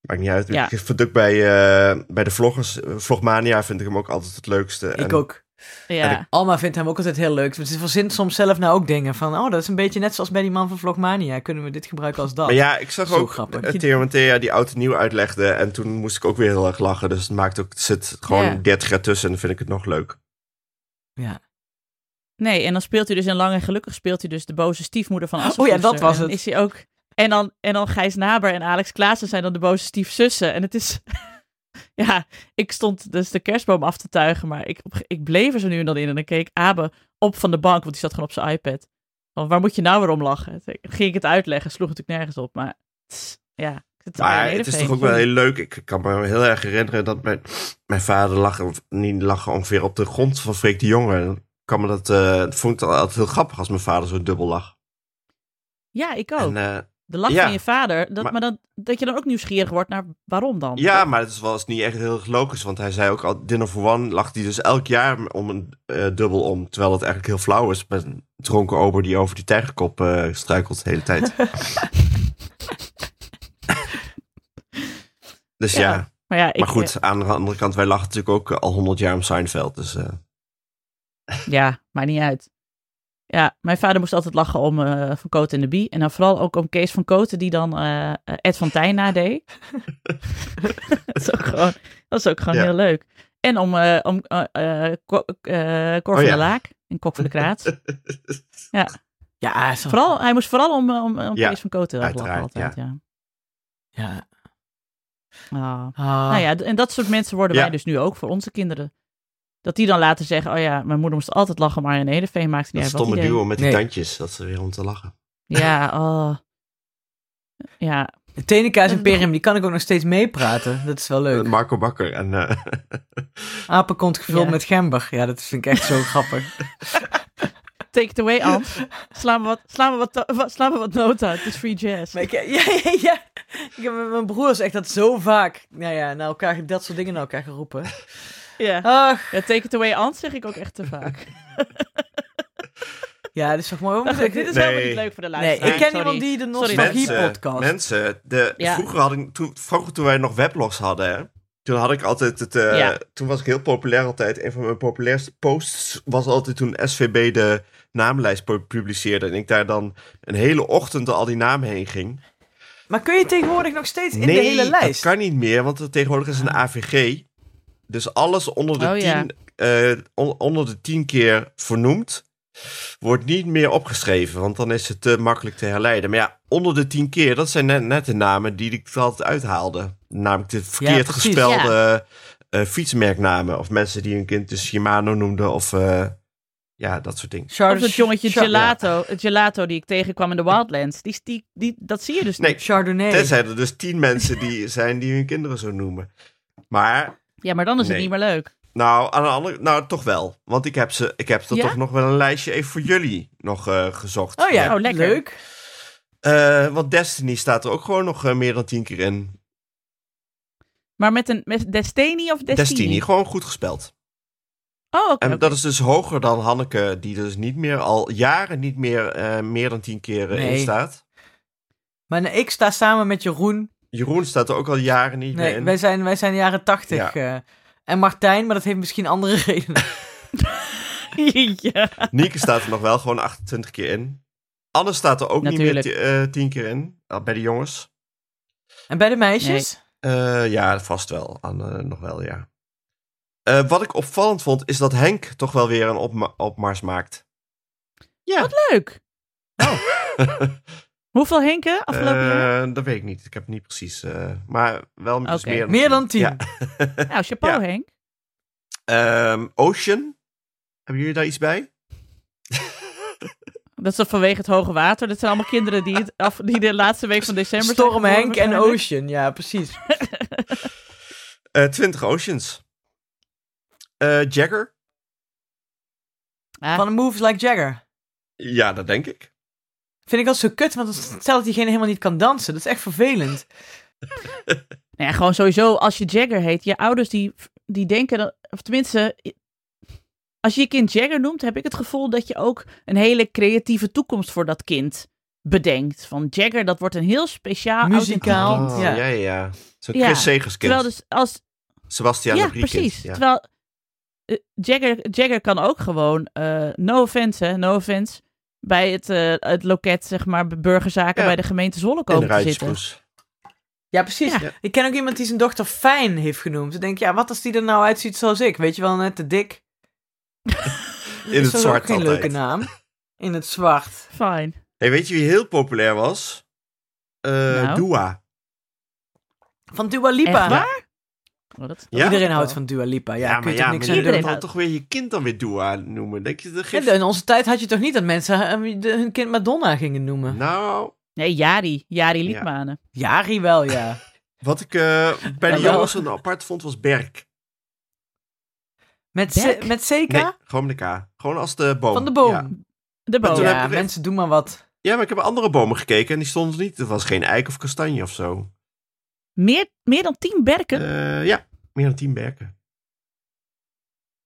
Maakt niet uit. Ja. Ik vind ook bij, eh, bij de vloggers... eh, Vlogmania vind ik hem ook altijd het leukste. Ik En- ook. Ja. Alma vindt hem ook altijd heel leuk. Ze verzint soms zelf nou ook dingen van... Oh, dat is een beetje net zoals bij die man van Vlogmania. Kunnen we dit gebruiken als dat? Maar ja, ik zag Zo ook grappig. eh, Theo en Thea die oud en nieuw uitlegde. En toen moest ik ook weer heel erg lachen. Dus het maakt ook, er zit gewoon Ja. 30 jaar tussen en dan vind ik het nog leuk. Ja. Nee, en dan speelt hij dus in Lang en Gelukkig speelt hij dus de boze stiefmoeder van Assepoester. Oh ja, dat was En het. Is hij ook... En dan, en dan Gijs Naber en Alex Klaassen zijn dan de boze stiefzussen. En het is... ja, ik stond dus de kerstboom af te tuigen, maar ik, ik bleef er zo nu en dan in. En dan keek Abe op van de bank, want die zat gewoon op zijn iPad. Van, waar moet je nou weer om lachen? Toen ging ik het uitleggen, sloeg natuurlijk nergens op. Maar tss, ja, het, Maar het is toch ook wel heel leuk. Ik kan me heel erg herinneren dat mijn, mijn vader lag, niet lag ongeveer op de grond van Freek de Jonge. Kan me dat, dat vond ik altijd heel grappig als mijn vader zo dubbel lag. Ja, ik ook. En, eh, de lach ja. van je vader, dat, maar, Maar- dan, dat je dan ook nieuwsgierig wordt naar waarom dan. ja, maar het is wel eens niet echt heel erg logisch. Want hij zei ook al, Dinner for One lag hij dus elk jaar om een eh, dubbel om. Terwijl het eigenlijk heel flauw is met een dronken ober die over die tijgerkop struikelt de hele tijd. dus ja. Ja, Maar ja, ik, Maar goed, aan de andere kant, wij lachen natuurlijk ook al honderd jaar om Seinfeld. Dus Ja, maakt niet uit. Ja, mijn vader moest altijd lachen om eh, Van Koten en de Bie. En dan vooral ook om Kees van Koten, die dan eh, eh, Ed van Tijn nadeed. dat is ook gewoon, dat is ook gewoon Ja. heel leuk. En om, eh om eh, eh, eh, Cor van Oh, ja. der Laak en Kok van de Kraat. Ja, zo. vooral, hij moest vooral om, om, om Ja, Kees van Koten lachen altijd. Ja. Ja. Ah. Ah. Nou ja, en dat soort mensen worden Ja. wij dus nu ook voor onze kinderen. Dat die dan laten zeggen, oh ja, mijn moeder moest altijd lachen om Arjen Edeveen, maakt niet dat uit wat stomme duo met die Nee. tandjes, dat ze weer om te lachen. Ja, oh. Ja, De Tenenkaas Imperium, die kan ik ook nog steeds meepraten. Dat is wel leuk. Eh, Marco Bakker en... eh, Apenkont gevuld Ja. met gember. Ja, dat vind ik echt zo grappig. take it away, Ant. Sla me wat, sla me wat, sla me wat noten uit. Het is free jazz. Maar ik, ja, ja, ja. Ik heb met mijn broers echt dat zo vaak, nou ja, naar elkaar, dat soort dingen naar elkaar geroepen. Ja. Ach, ja, take it away, Ant zeg ik ook echt te vaak. ja, dat is toch mooi. Nou goed, dit is Nee. helemaal niet leuk voor de Nee, luisteraar. ik ken sorry. iemand die de Sorry. nostalgie mensen, podcast. mensen de, Ja. vroeger, had ik, toen, vroeger toen wij nog weblogs hadden, hè, toen had ik altijd het... eh, Ja. Toen was ik heel populair altijd. Een van mijn populairste posts was altijd toen SVB de naamlijst pu- publiceerde. En ik daar dan een hele ochtend al die namen heen ging. Maar kun je tegenwoordig nog steeds in nee, de hele lijst? dat kan niet meer, want tegenwoordig is een AVG. Dus alles onder de, Oh, ja. tien, eh, on- onder de tien keer vernoemd, wordt niet meer opgeschreven. Want dan is het te makkelijk te herleiden. Maar ja, onder de tien keer, dat zijn net, net de namen die ik er altijd uithaalde. Namelijk de verkeerd precies, gespelde eh, fietsmerknamen. Of mensen die hun kind dus Shimano noemden. Of eh, ja, dat soort dingen. Of Charles- het jongetje Char- gelato, het gelato die ik tegenkwam in de Wildlands. Die, die, die, dat zie je dus Nee, niet. Chardonnay. Tenzij er dus tien mensen die zijn die hun kinderen zo noemen. Maar Ja, maar dan is het niet meer leuk. Nou, aan de andere, nou toch wel. Want ik heb ze, ik heb er Ja? toch nog wel een lijstje even voor jullie nog eh, gezocht. Oh ja, Oh, lekker. leuk. Eh, want Destiny staat er ook gewoon nog eh, meer dan tien keer in. Maar met een met Destiny of Destiny? Destiny, gewoon goed gespeld. Oh, oké. En dat is dus hoger dan Hanneke, die dus niet meer al jaren niet meer eh, meer dan tien keer in staat. Maar nee, ik sta samen met Jeroen. Jeroen staat er ook al jaren niet meer Nee, in. wij zijn, wij zijn jaren tachtig. Ja. eh. en Martijn, maar dat heeft misschien andere redenen. ja. Nieke staat er nog wel gewoon 28 keer in. Anne staat er ook Natuurlijk. niet meer ti- eh, tien keer in. uh, bij de jongens. En bij de meisjes? Eh, ja, vast wel. Anne nog wel, ja. Eh, wat ik opvallend vond, is dat Henk toch wel weer een opma- opmars maakt. Ja. Wat leuk. Hoeveel Henken afgelopen jaar? Eh, dat weet ik niet. Ik heb het niet precies. eh, maar wel dus Oké. meer dan Meer dan tien. Ja. Nou, chapeau ja. Henk. Ehm, Ocean. Hebben jullie daar iets bij? Dat is dan vanwege het hoge water. Dat zijn allemaal kinderen die, het af, die de laatste week van december Storm Henk en. Ocean. Ja, precies. Eh 20 Oceans. Eh, Jagger. Ah, Van de Moves Like Jagger. Ja, dat denk ik. Vind ik altijd zo kut, want stel dat diegene helemaal niet kan dansen. Dat is echt vervelend. nou ja, gewoon sowieso, als je Jagger heet, je ouders die, die denken, dat, of tenminste, als je je kind Jagger noemt, heb ik het gevoel dat je ook een hele creatieve toekomst voor dat kind bedenkt. Van Jagger, dat wordt een heel speciaal Muzikaal. Oh, ja. ja, ja. Zo'n Ja, Chris Segers kind. Terwijl dus als, Sebastian ja, precies. Ja. Terwijl eh, Jagger, Jagger kan ook gewoon, eh, no offense, hè, no offense, bij het, eh, het loket, zeg maar, bij burgerzaken Ja. bij de gemeente Zwolle komen te zitten. Ja, precies. Ja. Ik ken ook iemand die zijn dochter Fijn heeft genoemd. Ik denk, ja, wat als die er nou uitziet zoals ik? Weet je wel, net te dik. In het is zwart ook geen altijd. leuke naam. In het zwart. Fine. Hey, weet je wie heel populair was? Eh Nou? Dua. Van Dua Lipa. Echt waar? Oh, dat, Ja? Iedereen houdt van Dua Lipa. Ja, Ja, kun maar je maar niks kan Iedereen houdt- toch weer je kind dan weer Dua noemen. Denk je, dat Ja, geeft... in onze tijd had je toch niet dat mensen eh, hun kind Madonna gingen noemen? Nou, Nee, Jari. Jari Liedmanen. Jari wel, ja. wat ik eh, bij de jongens een apart vond was Berk. Met, met CK? Nee, gewoon met de K. Gewoon als de boom. Van de boom. Ja, De Maar boom. ja, mensen doen maar wat. Ja, maar ik heb andere bomen gekeken en die stonden niet. Er was geen eik of kastanje of zo. Meer, meer dan tien berken? Eh, ja, meer dan tien berken.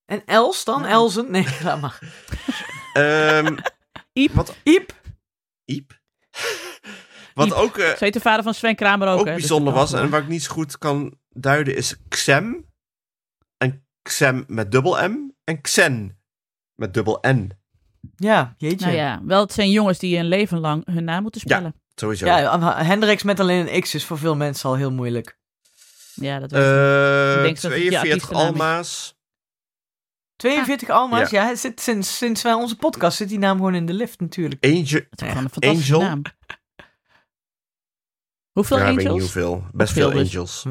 En Els dan? Ja. Elzen? Nee, laat maar. Ehm Iep. Wat? Iep? Iep? Wat Iep. ook, eh, Zo heet de vader van Sven Kramer ook, ook hè? Dus bijzonder dat was en waar ik niet zo goed kan duiden is Xem. En Xem met dubbel M. En Xen met dubbel N. Ja, jeetje. Nou ja, wel het zijn jongens die een leven lang hun naam moeten spellen. Sowieso. Ja, Hendrix met alleen een X is voor veel mensen al heel moeilijk. Ja, dat weet ik. Eh, Ik denk dat het je 42 artiestennaam is. Alma's. 42 Alma's, Ja. zit, sinds, sinds wij onze podcast zit die naam gewoon in de lift natuurlijk. Angel. Het is een fantastische Angel. naam. Hoeveel ja, ik weet niet angels? hoeveel. Best Veel dus. angels.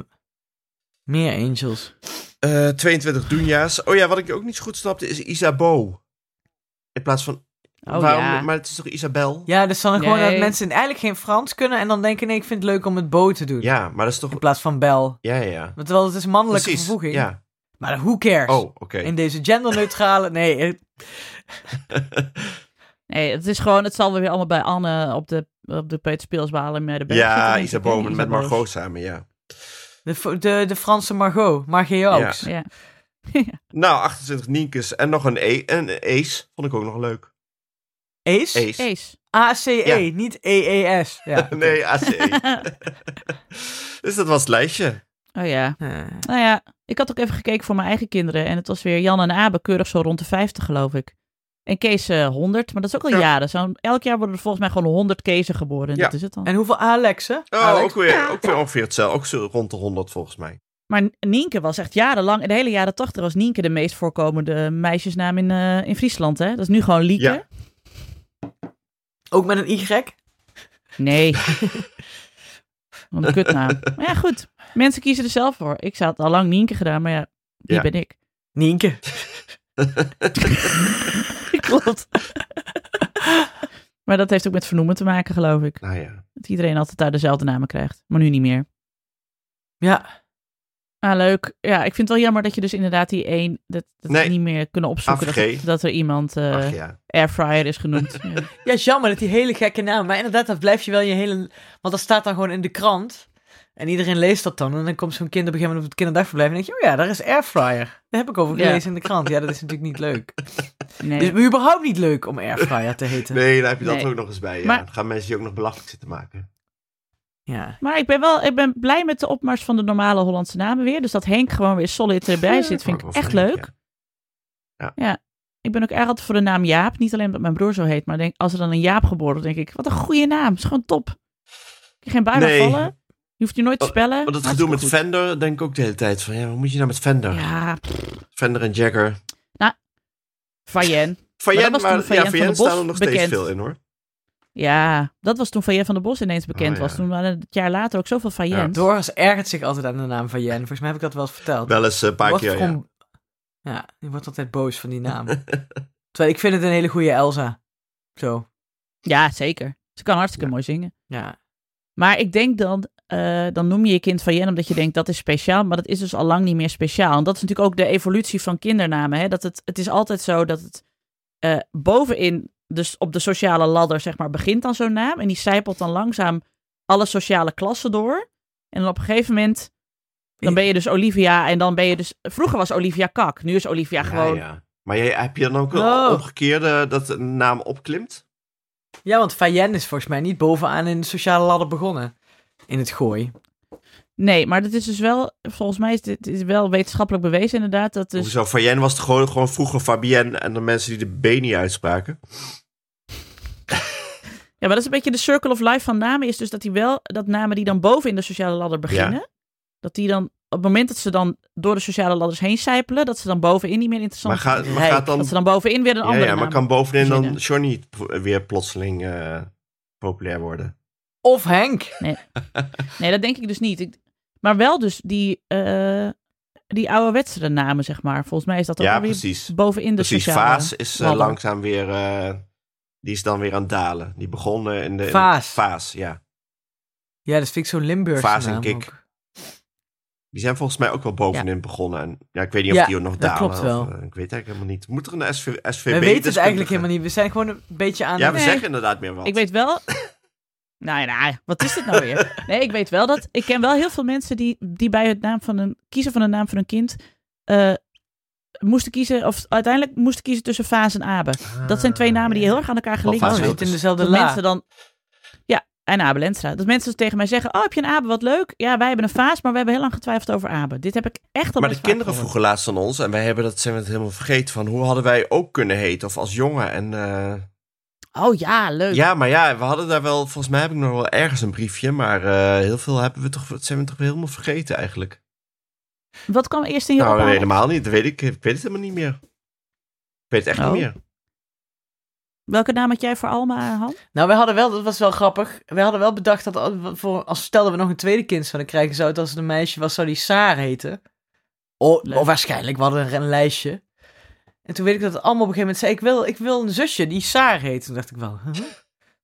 Meer Angels. Eh 22 Dunja's. Oh ja, wat ik ook niet zo goed snapte is Isabeau. In plaats van... Oh waarom, ja. Maar het is toch Isabel? Ja, dus dan gewoon Nee. dat mensen eigenlijk geen Frans kunnen en dan denken, nee, ik vind het leuk om het Bo te doen. Ja, maar dat is toch... In plaats van Bel. Ja, ja, ja. Want Terwijl het is een mannelijke Precies, vervoeging. ja. Maar who cares? Oh, oké. In deze genderneutrale... Nee, Nee, het is gewoon, het zal weer allemaal bij Anne op de, op de Peuterspeelsbalen met de berg Ja, hè? met. Margot samen, ja. de, de, de Franse Margot. Margeaux. Ja. Nou, 28 Nienkes en nog een, e een Ace. Vond ik ook nog leuk. Ace? Ace. Ace. A-C-E, Ja. niet E-E-S. Ja. nee, ACE. dus dat was het lijstje. Oh ja. Eh, Nou ja, ik had ook even gekeken voor mijn eigen kinderen. En het was weer Jan en Abe, keurig zo rond de 50 geloof ik. En Kees eh 100, maar dat is ook al Ja. jaren. Zo'n, elk jaar worden er volgens mij gewoon 100 Keezen geboren. En Ja. dat is het dan. En hoeveel Alexen? Oh, Alex? ook weer, ook weer ongeveer hetzelfde. Ook zo rond de 100 volgens mij. Maar Nienke was echt jarenlang, in de hele jaren 80 was Nienke de meest voorkomende meisjesnaam in, eh, in Friesland. Hè? Dat is nu gewoon Lieke. Ook met een Y? Nee. Wat een kutnaam. Maar ja, goed. Mensen kiezen er zelf voor. Ik had al lang Nienke gedaan, maar ja, die Ja. ben ik. Nienke. Klopt. maar dat heeft ook met vernoemen te maken, geloof ik. Nou ja. Dat iedereen altijd daar dezelfde namen krijgt. Maar nu niet meer. Ja. Ah, leuk. Ja, ik vind het wel jammer dat je dus inderdaad die één... Dat, dat Nee. niet meer kunnen opzoeken. Dat, dat er iemand eh, Ach ja. airfryer is genoemd. Ja. Ja, is jammer dat die hele gekke naam. Maar inderdaad, dat blijf je wel je hele... Want dat staat dan gewoon in de krant. En iedereen leest dat dan. En dan komt zo'n kind op een gegeven moment op het kinderdagverblijf. En dan denk je, oh ja, daar is airfryer. Daar heb ik over Ja. gelezen in de krant. Ja, dat is natuurlijk niet leuk. Nee. Het is überhaupt niet leuk om airfryer te heten. Nee, daar heb je dat Nee. ook nog eens bij. Ja. Maar- Dan gaan mensen je ook nog belachelijk zitten maken. Ja. Maar ik ben wel ik ben blij met de opmars van de normale Hollandse namen weer. Dus dat Henk gewoon weer solid erbij zit, vind ik ik echt leuk. ja. Ja. ik ben ook erg altijd voor de naam Jaap. Niet alleen omdat mijn broer zo heet, maar denk, als er dan een Jaap geboren wordt, denk ik, wat een goede naam. is gewoon top. Je geen bui Nee. vallen. Je hoeft je nooit te Oh, spellen. Want dat gedoe met goed. Fender, denk ik ook de hele tijd van, ja, wat moet je nou met Fender? Ja, Fender en Jagger. Fayen. Fayen, was maar, Fayen ja, Fayen staan er nog steeds veel in hoor. Ja, dat was toen Fayen van der Bos ineens bekend Oh, ja. was. Toen waren het jaar later ook zoveel Fayens. Doris ergert zich altijd aan de naam van Jen. Volgens mij heb ik dat wel eens verteld. Wel eens een paar keer, ja. gewoon- ja, die wordt altijd boos van die naam. Terwijl ik vind het een hele goede Elsa. Zo, Ja, zeker. Ze kan hartstikke mooi zingen. ja. Maar ik denk dan, eh, dan noem je je kind Fayen omdat je denkt dat is speciaal, maar dat is dus al lang niet meer speciaal. En dat is natuurlijk ook de evolutie van kindernamen. Hè? Dat het, het is altijd zo dat het eh, bovenin, dus op de sociale ladder, zeg maar, begint dan zo'n naam. En die zijpelt dan langzaam alle sociale klassen door. En dan op een gegeven moment, dan ben je dus Olivia en dan ben je dus... Vroeger was Olivia Kak, nu is Olivia gewoon... Ja, ja. Maar jij, heb je dan ook een Oh. omgekeerde dat een naam opklimt? Ja, want Fayen is volgens mij niet bovenaan in de sociale ladder begonnen. In het gooi. Nee, maar dat is dus wel, volgens mij is dit is wel wetenschappelijk bewezen inderdaad, dat dus... Hoezo? Fayen was het gewoon, gewoon vroeger Fabienne en de mensen die de B niet uitspraken. Ja, maar dat is een beetje de circle of life van namen. Is dus dat die wel, dat namen die dan boven in de sociale ladder beginnen. Dat die dan, op het moment dat ze dan door de sociale ladders heen sijpelen, dat ze dan bovenin niet meer interessant Maar, gaat, zijn. maar gaat dan... Dat ze dan bovenin weer een Ja, andere ja, maar naam kan bovenin dan. Johnny weer plotseling eh, populair worden? Of Henk. Nee, dat denk ik dus niet. Ik, maar wel dus die, eh die ouderwetsere namen, zeg maar. Volgens mij is dat ook Ja, alweer precies. bovenin de Precies, sociale Vaas is eh, langzaam weer... eh, die is dan weer aan het dalen. Die begon in de... in- Vaas. Ja. Ja, dat vind ik zo'n Limburgse Vaas en Kik. ook. Die zijn volgens mij ook wel bovenin begonnen. En, ja, ik weet niet Ja, of die ook nog dat dalen. klopt of, wel. ik weet eigenlijk helemaal niet. Moet er een SV, SVB We weten het eigenlijk helemaal niet. We zijn gewoon een beetje aan... Ja, we Nee. zeggen inderdaad meer wat. Ik weet wel. nou, nou, wat is dit nou weer? Nee, ik weet wel dat. Ik ken wel heel veel mensen die, die bij het naam van een kiezen van een naam van een kind. eh, moesten kiezen, of uiteindelijk moesten kiezen tussen Vaas en Abe. Dat zijn twee namen die heel erg aan elkaar gelinkt Oh, zijn. In dezelfde Dat la. mensen dan. Ja, en Abe Lenstra. Dat mensen tegen mij zeggen: Oh, heb je een Abe? Wat leuk. Ja, wij hebben een Vaas, maar we hebben heel lang getwijfeld over Abe. Dit heb ik echt al Maar de kinderen gehoord. vroegen laatst aan ons. En wij hebben dat, zijn we het helemaal vergeten. Van hoe hadden wij ook kunnen heten? Of als jongen. En eh, Oh ja, leuk. ja, maar ja, we hadden daar wel... Volgens mij heb ik nog wel ergens een briefje. Maar eh, heel veel hebben we toch, zijn we toch helemaal vergeten eigenlijk. Wat kwam eerst in je Nou, helemaal niet. Dat weet ik. Ik weet het helemaal niet meer. Ik weet het echt Oh. niet meer. Welke naam had jij voor Alma, Han? Nou, we hadden wel, dat was wel grappig. We hadden wel bedacht dat als- voor, als stelden we nog een tweede kind zouden krijgen, zou het als het een meisje was, zou die Saar heten. O, Leuk. of waarschijnlijk, we hadden een, een lijstje. En toen weet ik dat het allemaal op een gegeven moment zei, ik wil, ik wil een zusje die Saar heet. Toen dacht ik wel, huh?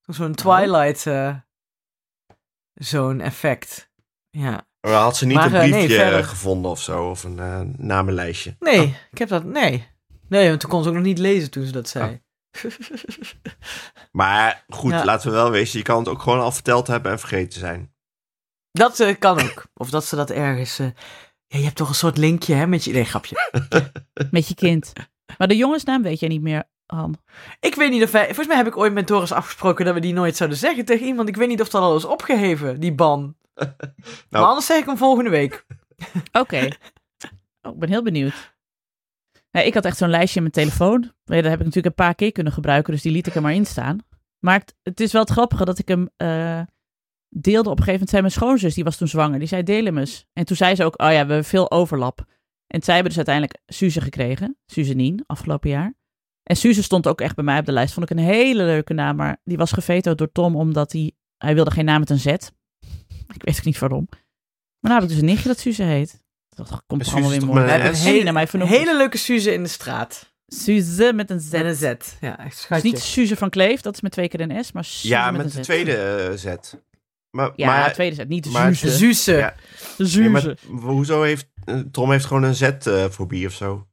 zo'n Twilight, eh, zo'n effect. Ja. Maar had ze niet Maar, een eh, nee, briefje verder. gevonden of zo? Of een eh, namenlijstje? Nee, ik heb dat, nee. Nee, want toen kon ze ook nog niet lezen toen ze dat zei. Maar goed, Ja. laten we wel wezen. Je kan het ook gewoon al verteld hebben en vergeten zijn. Dat eh, kan ook. Of dat ze dat ergens... eh, ja, je hebt toch een soort linkje, hè, met je... Nee, grapje. Met je kind. Maar de jongensnaam weet jij niet meer, Han. Ik weet niet of wij... Volgens mij heb ik ooit met Doris afgesproken dat we die nooit zouden zeggen tegen iemand. Ik weet niet of dat al is opgeheven, die ban. Maar anders zeg ik hem volgende week. Oké. Oh, ik ben heel benieuwd. Nee, ik had echt zo'n lijstje in mijn telefoon. Ja, dat heb ik natuurlijk een paar keer kunnen gebruiken, dus die liet ik er maar in staan. Maar het, het is wel het grappige dat ik hem eh, deelde. Op een gegeven moment zei mijn schoonzus, die was toen zwanger, die zei deel hem eens. En toen zei ze ook, oh ja, we hebben veel overlap. En zij hebben dus uiteindelijk Suze gekregen, Suzanine, afgelopen jaar. En Suze stond ook echt bij mij op de lijst. Vond ik een hele leuke naam, maar die was gevetoed door Tom omdat hij, hij wilde geen naam met een Z. Ik weet ook niet waarom. Maar nou heb ik dus een nichtje dat Suze heet. Dat komt Suze allemaal weer mooi. We hebben hele naar mij Een hele leuke Suze in de straat. Suze met een Z. En een Z. Ja, echt Dus niet Suze van Kleef, dat is met twee keer een S, maar Suze ja, met, met een de Z. tweede eh, zet. Maar, Ja, maar, tweede Z, niet de maar-. Ja. De nee, maar Suze. hoezo heeft... eh, Tom heeft gewoon een Z-fobie of zo.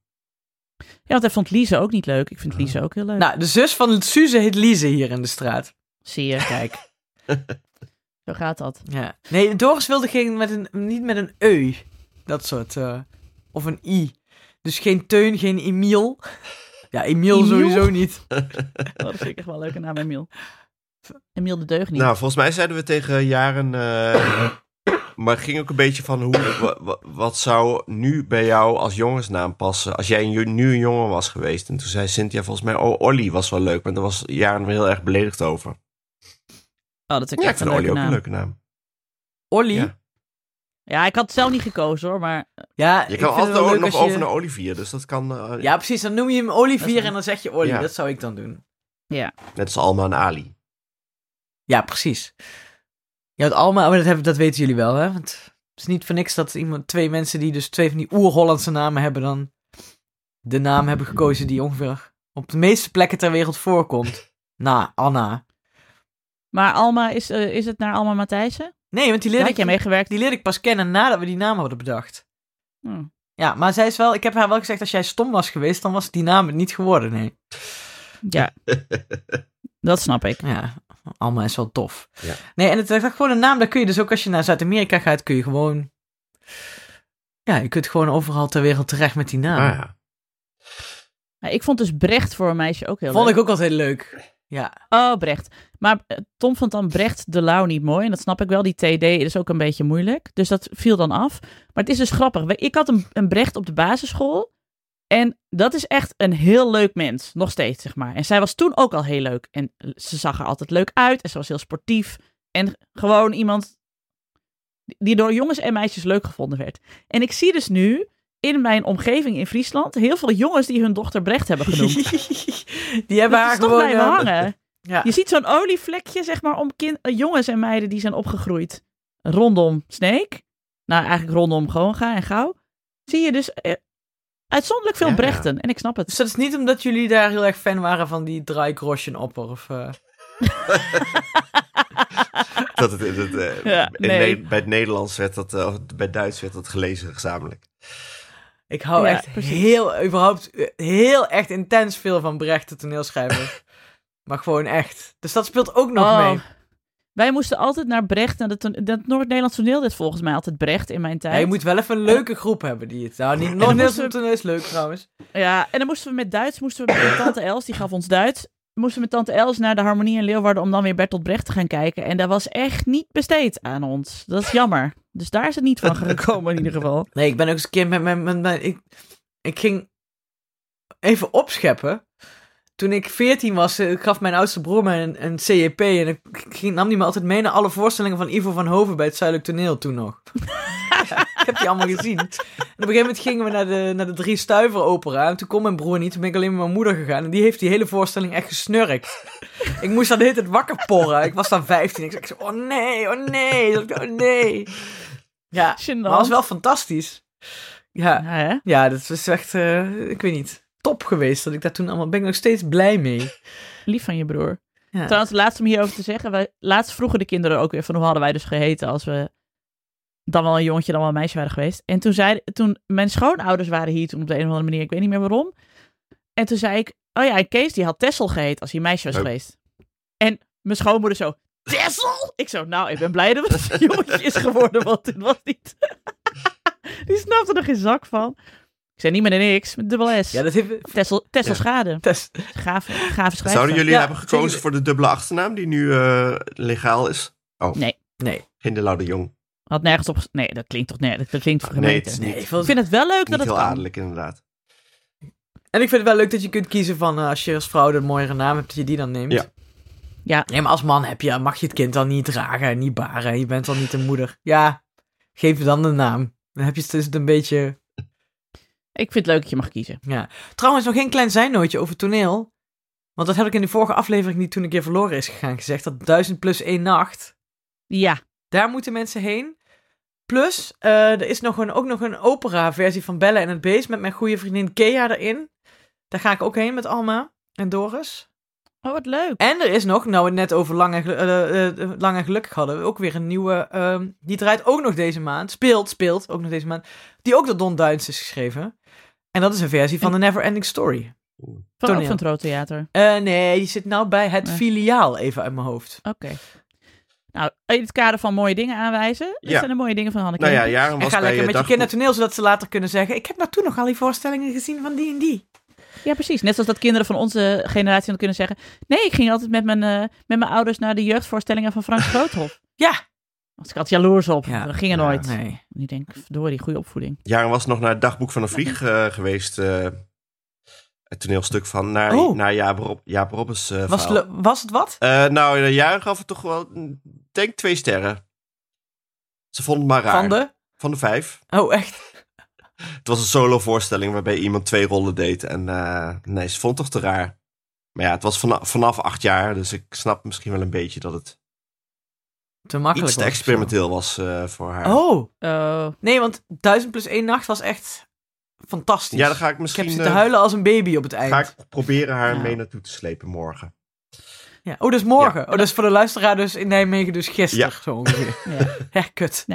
Ja, want hij vond Lise ook niet leuk. Ik vind Lise ook heel leuk. Nou, de zus van Suze heet Lise hier in de straat. Zie je, kijk. Zo gaat dat. Ja. Nee, Doris wilde geen met een, niet met een eu. Dat soort. eh, of een i. Dus geen Teun, geen Emiel. Ja, Emiel, Emiel? sowieso niet. Dat vind ik echt wel een leuke naam, Emiel. Emiel de Deugniet. Nou, volgens mij zeiden we tegen Jaren... eh, maar het ging ook een beetje van hoe, wa- wa- wat zou nu bij jou als jongensnaam passen als jij een, nu een jongen was geweest. En toen zei Cynthia volgens mij, oh, Olly was wel leuk, maar daar was Jaren heel erg beledigd over. Oh, dat is ook Ja, ik echt een vind Olly leuke ook een leuke naam. Olly? Ja. Ja, ik had het zelf niet gekozen hoor, maar Ja, Je kan altijd ook nog je- over naar Olivier, dus dat kan eh, Ja, precies. Dan noem je hem Olivier en dan zeg je Olly. Ja. Dat zou ik dan doen. ja. net als Alma en Ali. Ja, precies. Ja, het Alma, maar dat, hebben, dat weten jullie wel, hè? Want het is niet voor niks dat iemand, twee mensen die dus twee van die oer-Hollandse namen hebben, dan de naam hebben gekozen die ongeveer op de meeste plekken ter wereld voorkomt. Na Anna. Maar Alma, is, eh, is het naar Alma Matthijssen? Nee, want die leerde, ik, meegewerkt? die leerde ik pas kennen nadat we die naam hadden bedacht. Hm. Ja, maar zij is wel, ik heb haar wel gezegd, als jij stom was geweest, dan was die naam het niet geworden, nee. Ja, dat snap ik. Ja, Alma is wel tof. Ja. Nee, en het is echt gewoon een naam, daar kun je dus ook als je naar Zuid-Amerika gaat, kun je gewoon... Ja, je kunt gewoon overal ter wereld terecht met die naam. Ah, ja. Ik vond dus Brecht voor een meisje ook heel Vond leuk. ik ook altijd leuk. Ja. Oh, Brecht. Maar eh, Tom vond dan Brecht de Lauw niet mooi. En dat snap ik wel. Die TD is ook een beetje moeilijk. Dus dat viel dan af. Maar het is dus grappig. Ik had een, een Brecht op de basisschool. En dat is echt een heel leuk mens. Nog steeds, zeg maar. En zij was toen ook al heel leuk. En ze zag er altijd leuk uit. En ze was heel sportief. En gewoon iemand die door jongens en meisjes leuk gevonden werd. En ik zie dus nu in mijn omgeving in Friesland heel veel jongens die hun dochter Brecht hebben genoemd. die hebben Dat haar is toch gewoon... eh, hangen. Ja. Je ziet zo'n olievlekje, zeg maar, om kin- eh, jongens en meiden die zijn opgegroeid rondom Sneek. Nou, eigenlijk rondom Goonga en Gauw. Zie je dus eh, uitzonderlijk veel Ja, ja. Brechten. En ik snap het. Dus dat is niet omdat jullie daar heel erg fan waren van die Draai Groschen opper of... eh, Dat het, in het, eh, Ja, nee. Bij het Nederlands werd dat, eh, of bij het Duits werd dat gelezen gezamenlijk. Ik hou Ja, echt precies. heel, überhaupt, heel echt intens veel van Brecht, de toneelschrijver. maar gewoon echt. Dus dat speelt ook nog Oh. mee. Wij moesten altijd naar Brecht. En dat, dat Noord-Nederlands toneel dit volgens mij altijd Brecht in mijn tijd. Ja, je moet wel even een leuke groep hebben die het... Nou, niet we- toneel is leuk trouwens. Ja, en dan moesten we met Duits, moesten we met tante Els, die gaf ons Duits. Moesten we met tante Els naar de Harmonie in Leeuwarden om dan weer Bertolt Brecht te gaan kijken. En dat was echt niet besteed aan ons. Dat is jammer. Dus daar is het niet van gekomen in ieder geval. Nee, ik ben ook eens een keer met mijn- ik, ik ging even opscheppen. Toen ik 14 was, eh, gaf mijn oudste broer mij een, een CEP. En ik ging, nam die me altijd mee naar alle voorstellingen van Ivo van Hoven bij het Zuidelijk Toneel toen nog. ik heb die allemaal gezien. En op een gegeven moment gingen we naar de, naar de Drie Stuiver opera. En toen kon mijn broer niet. Toen ben ik alleen met mijn moeder gegaan. En die heeft die hele voorstelling echt gesnurkt. ik moest dan de hele tijd wakker porren. Ik was dan 15. Ik zei oh nee, oh nee, oh nee. Ja, Gênant. maar dat was wel fantastisch. Ja, Ja, ja dat was echt, eh, ik weet niet, top geweest. Dat ik daar toen allemaal, ben ik nog steeds blij mee. Lief van je broer. Ja. Trouwens, laatst om hierover te zeggen. Wij, laatst vroegen de kinderen ook weer van hoe hadden wij dus geheten als we dan wel een jongetje, dan wel een meisje waren geweest. En toen zei, toen mijn schoonouders waren hier toen op de een of andere manier, ik weet niet meer waarom. En toen zei ik, oh ja, Kees die had Tessel geheten als hij een meisje was Oh. geweest. En mijn schoonmoeder zo, Tessel? Ik zo, nou, ik ben blij dat het een jongetje is geworden, want het was niet. die snapte er geen zak van. Ik zei niet met een niks, met dubbel S. Ja, dat heeft... Tessel, Tessel Ja. Schade. Gave, gave schrijfster. Zouden jullie Ja, hebben gekozen zeker. voor de dubbele achternaam die nu eh, legaal is? Oh, Nee. Nee. Hindelau de Jong. Had nergens op. Nee, dat klinkt toch net. Dat klinkt Nee, is Nee, niet, ik vond- Ik vind het wel leuk niet dat het heel kan. adellijk inderdaad. En ik vind het wel leuk dat je kunt kiezen van, eh, als je als vrouw de mooiere naam hebt, dat je die dan neemt. Ja. Ja. Nee, maar als man heb je, mag je het kind dan niet dragen en niet baren. Je bent dan niet de moeder. Ja, geef je dan de naam. Dan heb je het een beetje... Ik vind het leuk dat je mag kiezen. Ja. Trouwens, nog geen klein zijnootje over toneel. Want dat heb ik in de vorige aflevering niet toen een keer verloren is gegaan gezegd. Dat 1000 plus één nacht. Ja. Daar moeten mensen heen. Plus, eh, er is nog een, ook nog een opera-versie van Belle en het Beest met mijn goede vriendin Kea erin. Daar ga ik ook heen met Alma en Doris. Oh, wat leuk. En er is nog, nou we het net over Lang en, Lang en Gelukkig hadden, ook weer een nieuwe. ehm, die draait ook nog deze maand. Speelt, speelt ook nog deze maand. Die ook door Don Duins is geschreven. En dat is een versie van The Never Ending Story. Van, ook toneel. van het Rood Theater. Eh, nee, die zit nou bij het Nee. filiaal, even uit mijn hoofd. Oké. Nou, in het kader van mooie dingen aanwijzen. Dat Ja. zijn de mooie dingen van Hanneke. Nou ja, Jaren En was ga bij lekker eh, met je dagboek- kind naar toneel, zodat ze later kunnen zeggen... Ik heb nou toen nog al die voorstellingen gezien van die en die. Ja, precies. Net zoals dat kinderen van onze generatie dan kunnen zeggen... Nee, ik ging altijd met mijn, eh, met mijn ouders naar de jeugdvoorstellingen van Frans Groothof. Ja, Was ik altijd jaloers op. Ja. Dat ging er Ja. nooit. Nee. Ik denk, verdorie, goede opvoeding. Jaren was nog naar het dagboek van een vlieg eh, geweest. eh, het toneelstuk van naar, Oh. naar Jaap, Rob, Jaap Robbers eh, Was, het was het wat? Eh, nou, de Jaren gaf het toch wel, mm, denk twee sterren. Ze vond het maar raar. Van de? Van de vijf. Oh, echt? Het was een solo voorstelling waarbij iemand twee rollen deed. En eh, nee, ze vond het toch te raar. Maar ja, het was vanaf, vanaf acht jaar, dus ik snap misschien wel een beetje dat het Te makkelijk iets te was. experimenteel was eh, voor haar. Oh, Oh, nee, want 1000 plus 1 nacht was echt fantastisch. ja, dan ga ik ik misschien heb zitten eh, huilen als een baby op het eind. ga ik proberen haar Ja. mee naartoe te slepen morgen. Ja. Oh, dus morgen. Ja. Oh, dat is voor de luisteraar dus in Nijmegen dus gisteren Ja. zo ongeveer. ja. ja, kut.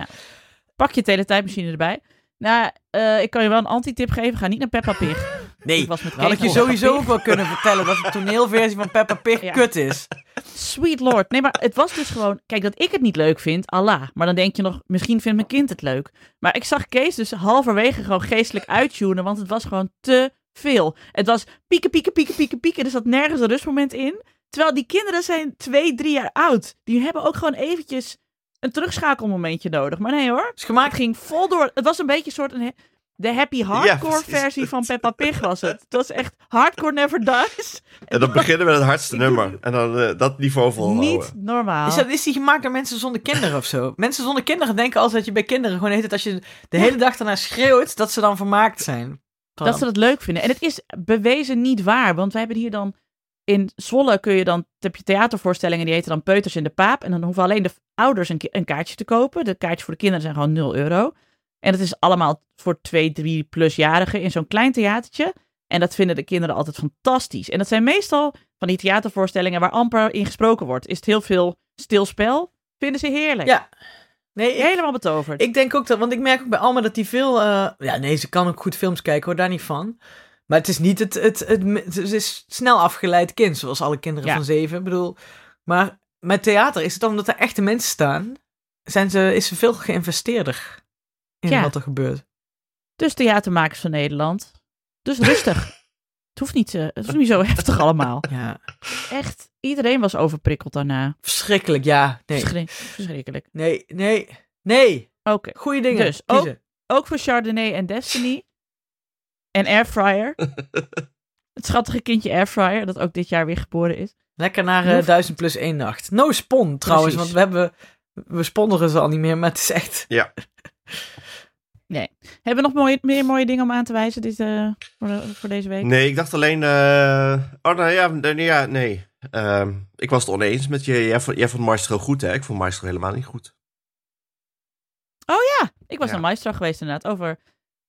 Pak je teletijdmachine erbij. Nou, eh, ik kan je wel een antitip geven. Ga niet naar Peppa Pig. Nee, Ik was met had ik je sowieso ook wel kunnen vertellen dat de toneelversie van Peppa Pig Ja. kut is. Sweet lord. Nee, maar het was dus gewoon... Kijk, dat ik het niet leuk vind, Allah. Maar dan denk je nog, misschien vindt mijn kind het leuk. Maar ik zag Kees dus halverwege gewoon geestelijk uittunen, want het was gewoon te veel. Het was pieken, pieken, pieken, pieken, pieken. Er zat nergens een rustmoment in. Terwijl die kinderen zijn twee, drie jaar oud. Die hebben ook gewoon eventjes een terugschakelmomentje nodig. Maar nee hoor. Is gemaakt Het ging vol door. Het was een beetje een soort... Een, de happy hardcore versie van Peppa Pig was het. Het was echt hardcore never dies. En dan beginnen we met het hardste nummer. En dan eh, dat niveau volhouden. Niet normaal. Is, dat, is die gemaakt door mensen zonder kinderen of zo? Mensen zonder kinderen denken altijd dat je bij kinderen gewoon heet het als je de hele dag daarna schreeuwt, dat ze dan vermaakt zijn. Dat ze dat leuk vinden. En het is bewezen niet waar. Want wij hebben hier dan... In Zwolle kun je dan... heb je theatervoorstellingen die heten dan Peuters in de Paap. En dan hoeven alleen de ouders een, een kaartje te kopen. De kaartjes voor de kinderen zijn gewoon 0 euro. En het is allemaal voor 2, 3 plusjarigen in zo'n klein theatertje. En dat vinden de kinderen altijd fantastisch. En dat zijn meestal van die theatervoorstellingen waar amper in gesproken wordt. Is het heel veel stilspel. Vinden ze heerlijk. Ja. Nee, ik, Helemaal betoverd. ik denk ook dat, want ik merk ook bij Alma dat die veel, eh, ja nee, ze kan ook goed films kijken hoor, daar niet van. Maar het is niet het, het, het, het, is snel afgeleid kind, zoals alle kinderen Ja. van zeven. Ik bedoel, maar met theater is het dan omdat er echte mensen staan, zijn ze, is ze veel geïnvesteerder in Ja. wat er gebeurt. Dus theatermakers van Nederland. Dus rustig. het, hoeft niet, eh, het hoeft niet zo heftig allemaal. Ja, Echt, iedereen was overprikkeld daarna. verschrikkelijk, ja. Nee, Verschri- verschrikkelijk. nee, nee, nee. Oké. Goeie dingen. Dus, kiezen. Ook voor Chardonnay en Destiny. En Airfryer. het schattige kindje Airfryer, dat ook dit jaar weer geboren is. Lekker naar eh, Hoeft 1000 plus 1 nacht. No spon trouwens, Precies. want we hebben. We sponsoren ze al niet meer, maar het is echt. Ja. Hebben we nog mooie, meer mooie dingen om aan te wijzen dit, eh, voor, de- voor deze week? Nee, ik dacht alleen... eh, Oh, nou ja, nee, ja, nee. Ehm, ik was het oneens met je. Jij vond, jij vond Maestro goed, hè? Ik vond Maestro helemaal niet goed. Ik was Ja. naar Maestro geweest inderdaad, over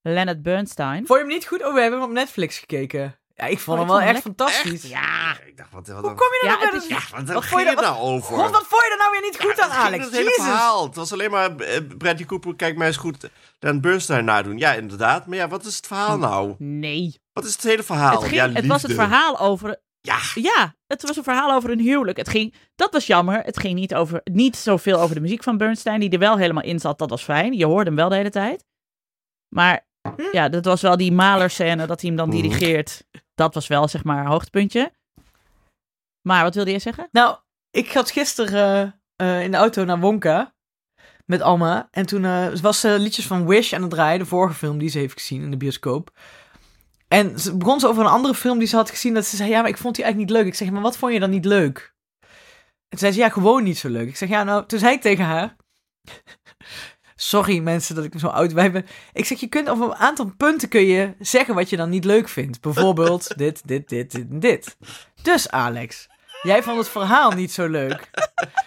Leonard Bernstein. Vond je hem niet goed? Oh, we hebben hem op Netflix gekeken. Ja, ik vond Oh, hem ik wel vond echt fantastisch. Ja, Ik dacht, wat, wat, Hoe kom je er Ja, nou dat- Ja, wat, Wat vond je er- nou over? God, wat vond je er nou weer niet goed Ja, aan, Alex? Het hele Jezus. verhaal. Het was alleen maar eh, Bradley Cooper, kijk mij eens goed Dan Bernstein nadoen. Ja, inderdaad. Maar ja, wat is het verhaal nou? nee. Wat is het hele verhaal? Het, ging, ja, het was het verhaal over Ja, Ja, het was een verhaal over een huwelijk. Het ging, dat was jammer. Het ging niet, over, niet zoveel over de muziek van Bernstein, die er wel helemaal in zat. Dat was fijn. Je hoorde hem wel de hele tijd. Maar ja, dat was wel die malerscène dat hij hem dan Mhm. dirigeert. Dat was wel, zeg maar, een hoogtepuntje. Maar wat wilde je zeggen? Nou, ik had gisteren eh, eh, in de auto naar Wonka met Alma. En toen eh, was ze liedjes van Wish aan het draaien, de vorige film die ze heeft gezien in de bioscoop. En ze begon ze over een andere film die ze had gezien. Dat ze zei, ja, maar ik vond die eigenlijk niet leuk. Ik zeg, maar wat vond je dan niet leuk? En toen zei ze, ja, gewoon niet zo leuk. Ik zeg, ja, nou, toen zei ik tegen haar... Sorry mensen dat ik zo oud bij ben. Ik zeg, je kunt op een aantal punten kun je zeggen wat je dan niet leuk vindt. Bijvoorbeeld dit, dit, dit, dit en dit. Dus Alex, jij vond het verhaal niet zo leuk.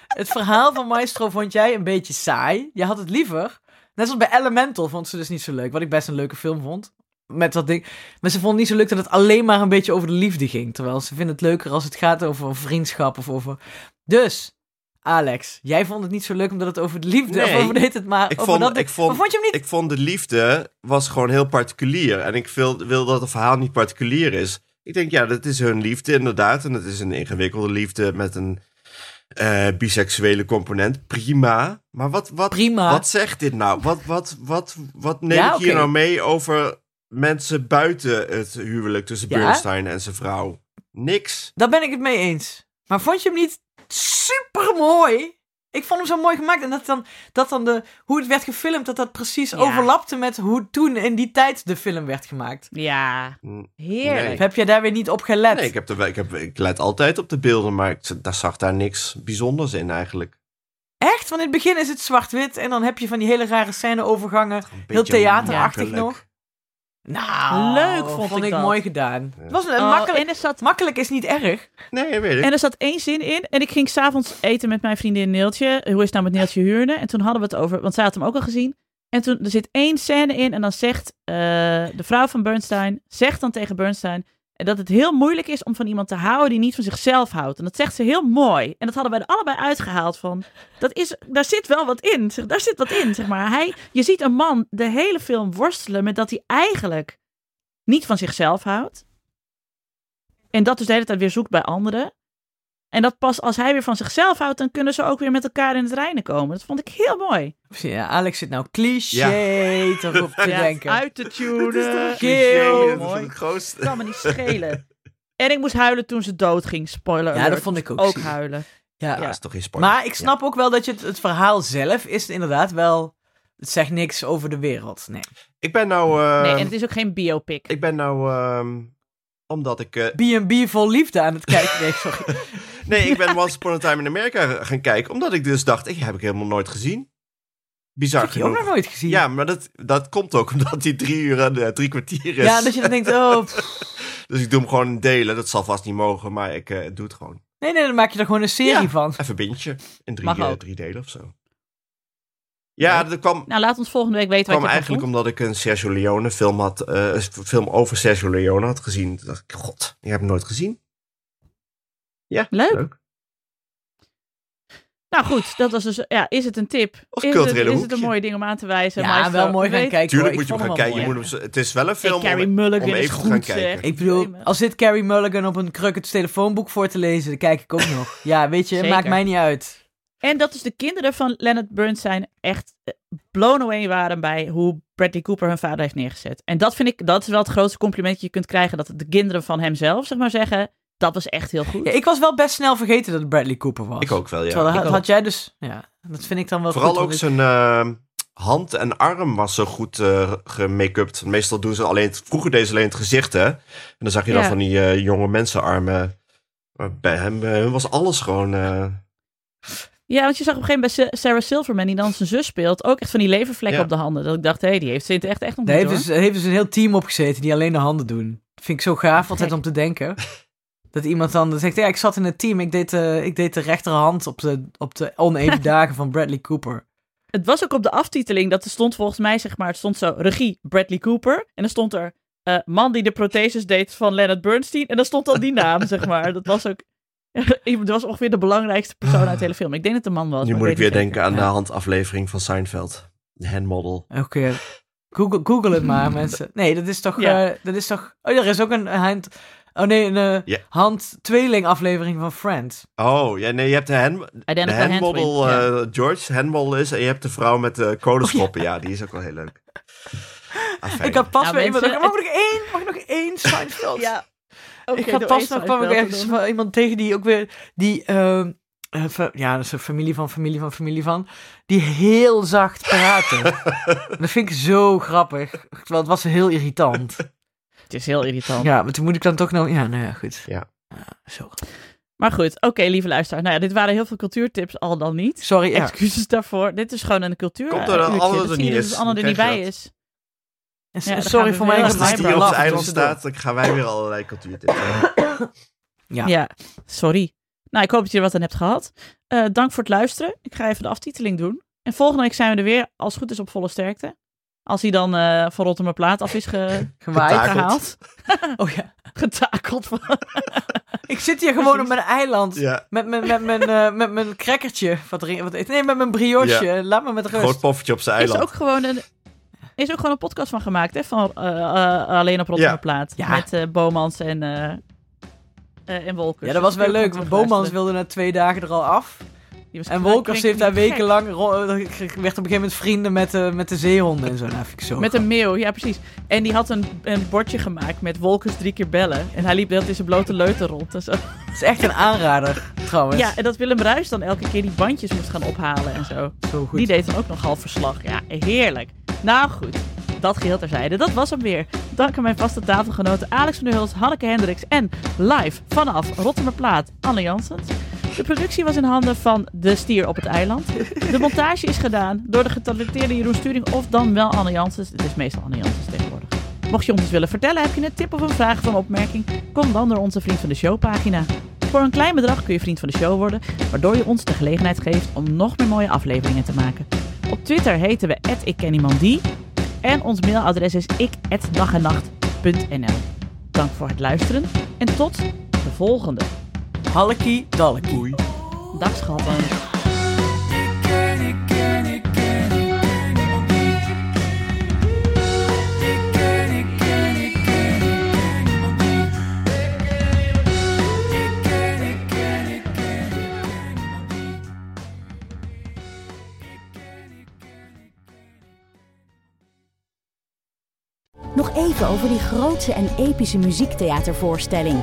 Het verhaal van Maestro vond jij een beetje saai. Je had het liever. Net zoals bij Elemental vond ze dus niet zo leuk. Wat ik best een leuke film vond. Met dat ding. Maar ze vond het niet zo leuk dat het alleen maar een beetje over de liefde ging. Terwijl ze vindt het leuker als het gaat over vriendschap of over... Dus, Alex, jij vond het niet zo leuk omdat het over de liefde... Nee, of over dit het maar... ik vond- dat, ik vond- je hem niet... ik vond de liefde was gewoon heel particulier. En ik wil, wil dat het verhaal niet particulier is. Ik denk, ja, dat is hun liefde inderdaad. En het is een ingewikkelde liefde met een eh, biseksuele component. Prima. Maar wat, wat, Prima. wat zegt dit nou? Wat, wat, wat, wat neem Ja, ik hier nou mee over mensen buiten het huwelijk tussen Ja? Bernstein en zijn vrouw? Niks. Daar ben ik het mee eens. Maar vond je hem niet super mooi? Ik vond hem zo mooi gemaakt. En dat dan, dat dan de, hoe het werd gefilmd, dat dat precies Ja. overlapte met hoe toen in die tijd de film werd gemaakt. Ja, Mm, heerlijk. Nee. Heb jij daar weer niet op gelet? Nee, ik, heb de, ik, heb, ik let altijd op de beelden, maar ik, daar zag daar niks bijzonders in eigenlijk. Echt? Want in het begin is het zwart-wit en dan heb je van die hele rare scène-overgangen. Heel theaterachtig nog. Nou, Leuk vond ik dat. mooi gedaan. Ja. Het was een, Oh, makkelijk, en, er zat, makkelijk is niet erg. Nee, weet ik. en er zat één zin in. En ik ging s'avonds eten met mijn vriendin Neeltje. Hoe is het nou met Neeltje Huurne? En toen hadden we het over, want zij had hem ook al gezien. En toen, er zit één scène in en dan zegt eh, de vrouw van Bernstein, zegt dan tegen Bernstein, dat het heel moeilijk is om van iemand te houden die niet van zichzelf houdt. En dat zegt ze heel mooi. En dat hadden wij er allebei uitgehaald van, dat is, daar zit wel wat in. Zeg, Daar zit wat in, zeg maar. Hij, je ziet een man de hele film worstelen met dat hij eigenlijk niet van zichzelf houdt. En dat dus de hele tijd weer zoekt bij anderen. En dat pas als hij weer van zichzelf houdt, dan kunnen ze ook weer met elkaar in het reinen komen. Dat vond ik heel mooi. Ja, Alex zit nou cliché erop te denken. uit te tunen. Heel dat is mooi. het grootste. Kan me niet schelen. En ik moest huilen toen ze doodging. Spoiler Ja, alert. dat vond ik ook Ook huilen. Ja. Ja, dat is toch geen spoiler. Maar ik snap ook wel dat je het, het verhaal zelf is inderdaad wel... Het zegt niks over de wereld. Nee. Ik ben nou... eh, Nee, en het is ook geen biopic. Ik ben nou... ehm, omdat ik... eh, B&B vol liefde aan het kijken. Nee, sorry. nee, ik ben Once Upon a Time in America gaan kijken. Omdat ik dus dacht, ik heb ik helemaal nooit gezien. Bizar heb je ook nog nooit gezien. Ja, maar dat, dat komt ook omdat die drie uur en drie kwartier is. Ja, dat je dan denkt, oh... Dus ik doe hem gewoon in delen. Dat zal vast niet mogen, maar ik eh, doe het gewoon. Nee, nee, dan maak je er gewoon een serie Ja. van. Even bintje. In drie, ook. drie delen of zo. Ja, dat kwam, Nou, laat ons volgende week weten wat kwam je eigenlijk ervan omdat ik een Sergio Leone film had, eh, een film over Sergio Leone had gezien. Toen dacht ik, god, ik heb hem nooit gezien. Ja, Leuk. Nou goed, dat was dus, ja, is het een tip? Of is, het, culturele is het een mooie ding om aan te wijzen? Ja, Maestro? wel mooi gaan Weet- kijken. Tuurlijk moet je hem gaan kijken. Je moet hem, het is wel een Hey, film Carrie om, Mulligan om is even te goed, gaan zeg. kijken. Ik bedoel, als dit Carrie Mulligan op een kruk het telefoonboek voor te lezen, dan kijk ik ook nog. Ja, weet je, maakt mij niet uit. En dat dus de kinderen van Leonard Bernstein echt eh, blown away waren bij hoe Bradley Cooper hun vader heeft neergezet. En dat vind ik, dat is wel het grootste compliment dat je kunt krijgen. Dat de kinderen van hemzelf, zeg maar, zeggen, dat was echt heel goed. Ja, ik was wel best snel vergeten dat het Bradley Cooper was. Ik ook wel, ja. Terwijl had, jij dus... Ja, dat vind ik dan wel Vooral goed. ook zijn eh, hand en arm was zo goed eh gemake-upt. Meestal doen ze alleen vroeger deden ze alleen het gezicht, hè. En dan zag je dan van die eh, jonge mensenarmen. Maar bij hem was alles gewoon... eh, Ja, want je zag op een gegeven moment bij Sarah Silverman, die dan zijn zus speelt, ook echt van die levervlekken Ja. op de handen. Dat ik dacht, hé, hey, die heeft zit echt echt nog niet, heeft dus, heeft dus een heel team opgezeten die alleen de handen doen. Dat vind ik zo gaaf altijd om te denken. Dat iemand dan zegt, ja, ik zat in het team, ik deed, eh, ik deed de rechterhand op de, op de oneven dagen van Bradley Cooper. Het was ook op de aftiteling, dat er stond volgens mij, zeg maar, het stond zo, regie Bradley Cooper. En dan stond er, eh, man die de protheses deed van Leonard Bernstein. En dan stond dan die naam, zeg maar. Dat was ook, dat was ongeveer de belangrijkste persoon uit de hele film. Ik denk dat het een man was. nu moet ik weer denken aan de handaflevering van Seinfeld. De handmodel. Oké. Google, Google het maar, mensen. Nee, dat is toch... Ja. eh, dat is toch... Oh, er is ook een hand... Oh nee, een eh, hand-tweeling aflevering van Friends. Oh, ja, nee, je hebt de, hand, de handmodel eh, George, handmodel is. En je hebt de vrouw met de kolenschoppen. ja. die is ook wel heel leuk. Afijn. Ik had pas Nou, weer iemand... Mag ik nog één? Mag ik nog één Seinfeld? Ja. ik had pas nog kwam ik ergens van iemand tegen die ook weer die ehm, eh, ja dat is een familie van familie van familie van die heel zacht praten. dat vind ik zo grappig. Terwijl het was heel irritant. Het is heel irritant. Ja, maar toen moet ik dan toch nog ja nou ja goed. Ja. zo. Maar goed, oké, lieve luisteraar. Nou ja, dit waren heel veel cultuurtips, al dan niet. Sorry. Ja. Excuses daarvoor. Dit is gewoon een cultuur. Komt er dan uurtje. Anne Dat er niet is, Anne er niet je bij dat. is. En Ja, dan sorry voor mijn als Als die op het eiland staat, dan gaan wij weer allerlei cultuurtips hebben. Ja. Ja. sorry. Nou, ik hoop dat je er wat aan hebt gehad. Eh, dank voor het luisteren. Ik ga even de aftiteling doen. En volgende week zijn we er weer, als het goed is, op volle sterkte. Als hij dan eh, van Rotterdam Plaat af is ge- Gewaaid. Getakeld. gehaald. Oh ja. Getakeld. Ik zit hier gewoon op mijn eiland. Ja, Met, mijn met, mijn eh, met mijn crackertje. Wat wat, nee, met mijn brioche. Laat me met rust. groot poffertje op zijn is eiland. ook gewoon een... Is ook gewoon een podcast van gemaakt, hè? Van eh, alleen op Rotterdam Ja. Plaat. Ja. Met eh, Bomans en, eh eh, en Wolkers. Ja, dat was wel leuk. Want Bomans wilde na twee dagen er al af. En Wolkers heeft daar wekenlang... ro- werd op een gegeven moment vrienden met, de met de zeehonden en zo. Nou, vind ik zo. Met een meeuw, ja precies. En die had een, een bordje gemaakt met Wolkers drie keer bellen. En hij liep de hele tijd in zijn blote leuten rond. Het is echt een aanrader, trouwens. Ja, en dat Willem Ruijs dan elke keer die bandjes moest gaan ophalen en zo. Zo goed. Die deed dan ook nog half verslag. Ja, heerlijk. Nou goed, dat geheel terzijde. Dat was hem weer. Dank aan mijn vaste tafelgenoten Alex van der Hulst, Hanneke Hendricks en live vanaf Rotterdamplaat Anne Janssens. De productie was in handen van De Stier op het Eiland. De montage is gedaan door de getalenteerde Jeroen Sturing of dan wel Anne. Het is meestal Anne tegenwoordig. Mocht je ons eens willen vertellen, heb je een tip of een vraag of een opmerking, kom dan door onze Vriend van de Show pagina. Voor een klein bedrag kun je vriend van de show worden, waardoor je ons de gelegenheid geeft om nog meer mooie afleveringen te maken. Op Twitter heten we @ikkenniemandie en ons mailadres is ik@dagennacht.nl. Dank voor het luisteren en tot de volgende. Hallekie dallekie. Dag schatten. Nog even over die grootse en epische muziektheatervoorstelling.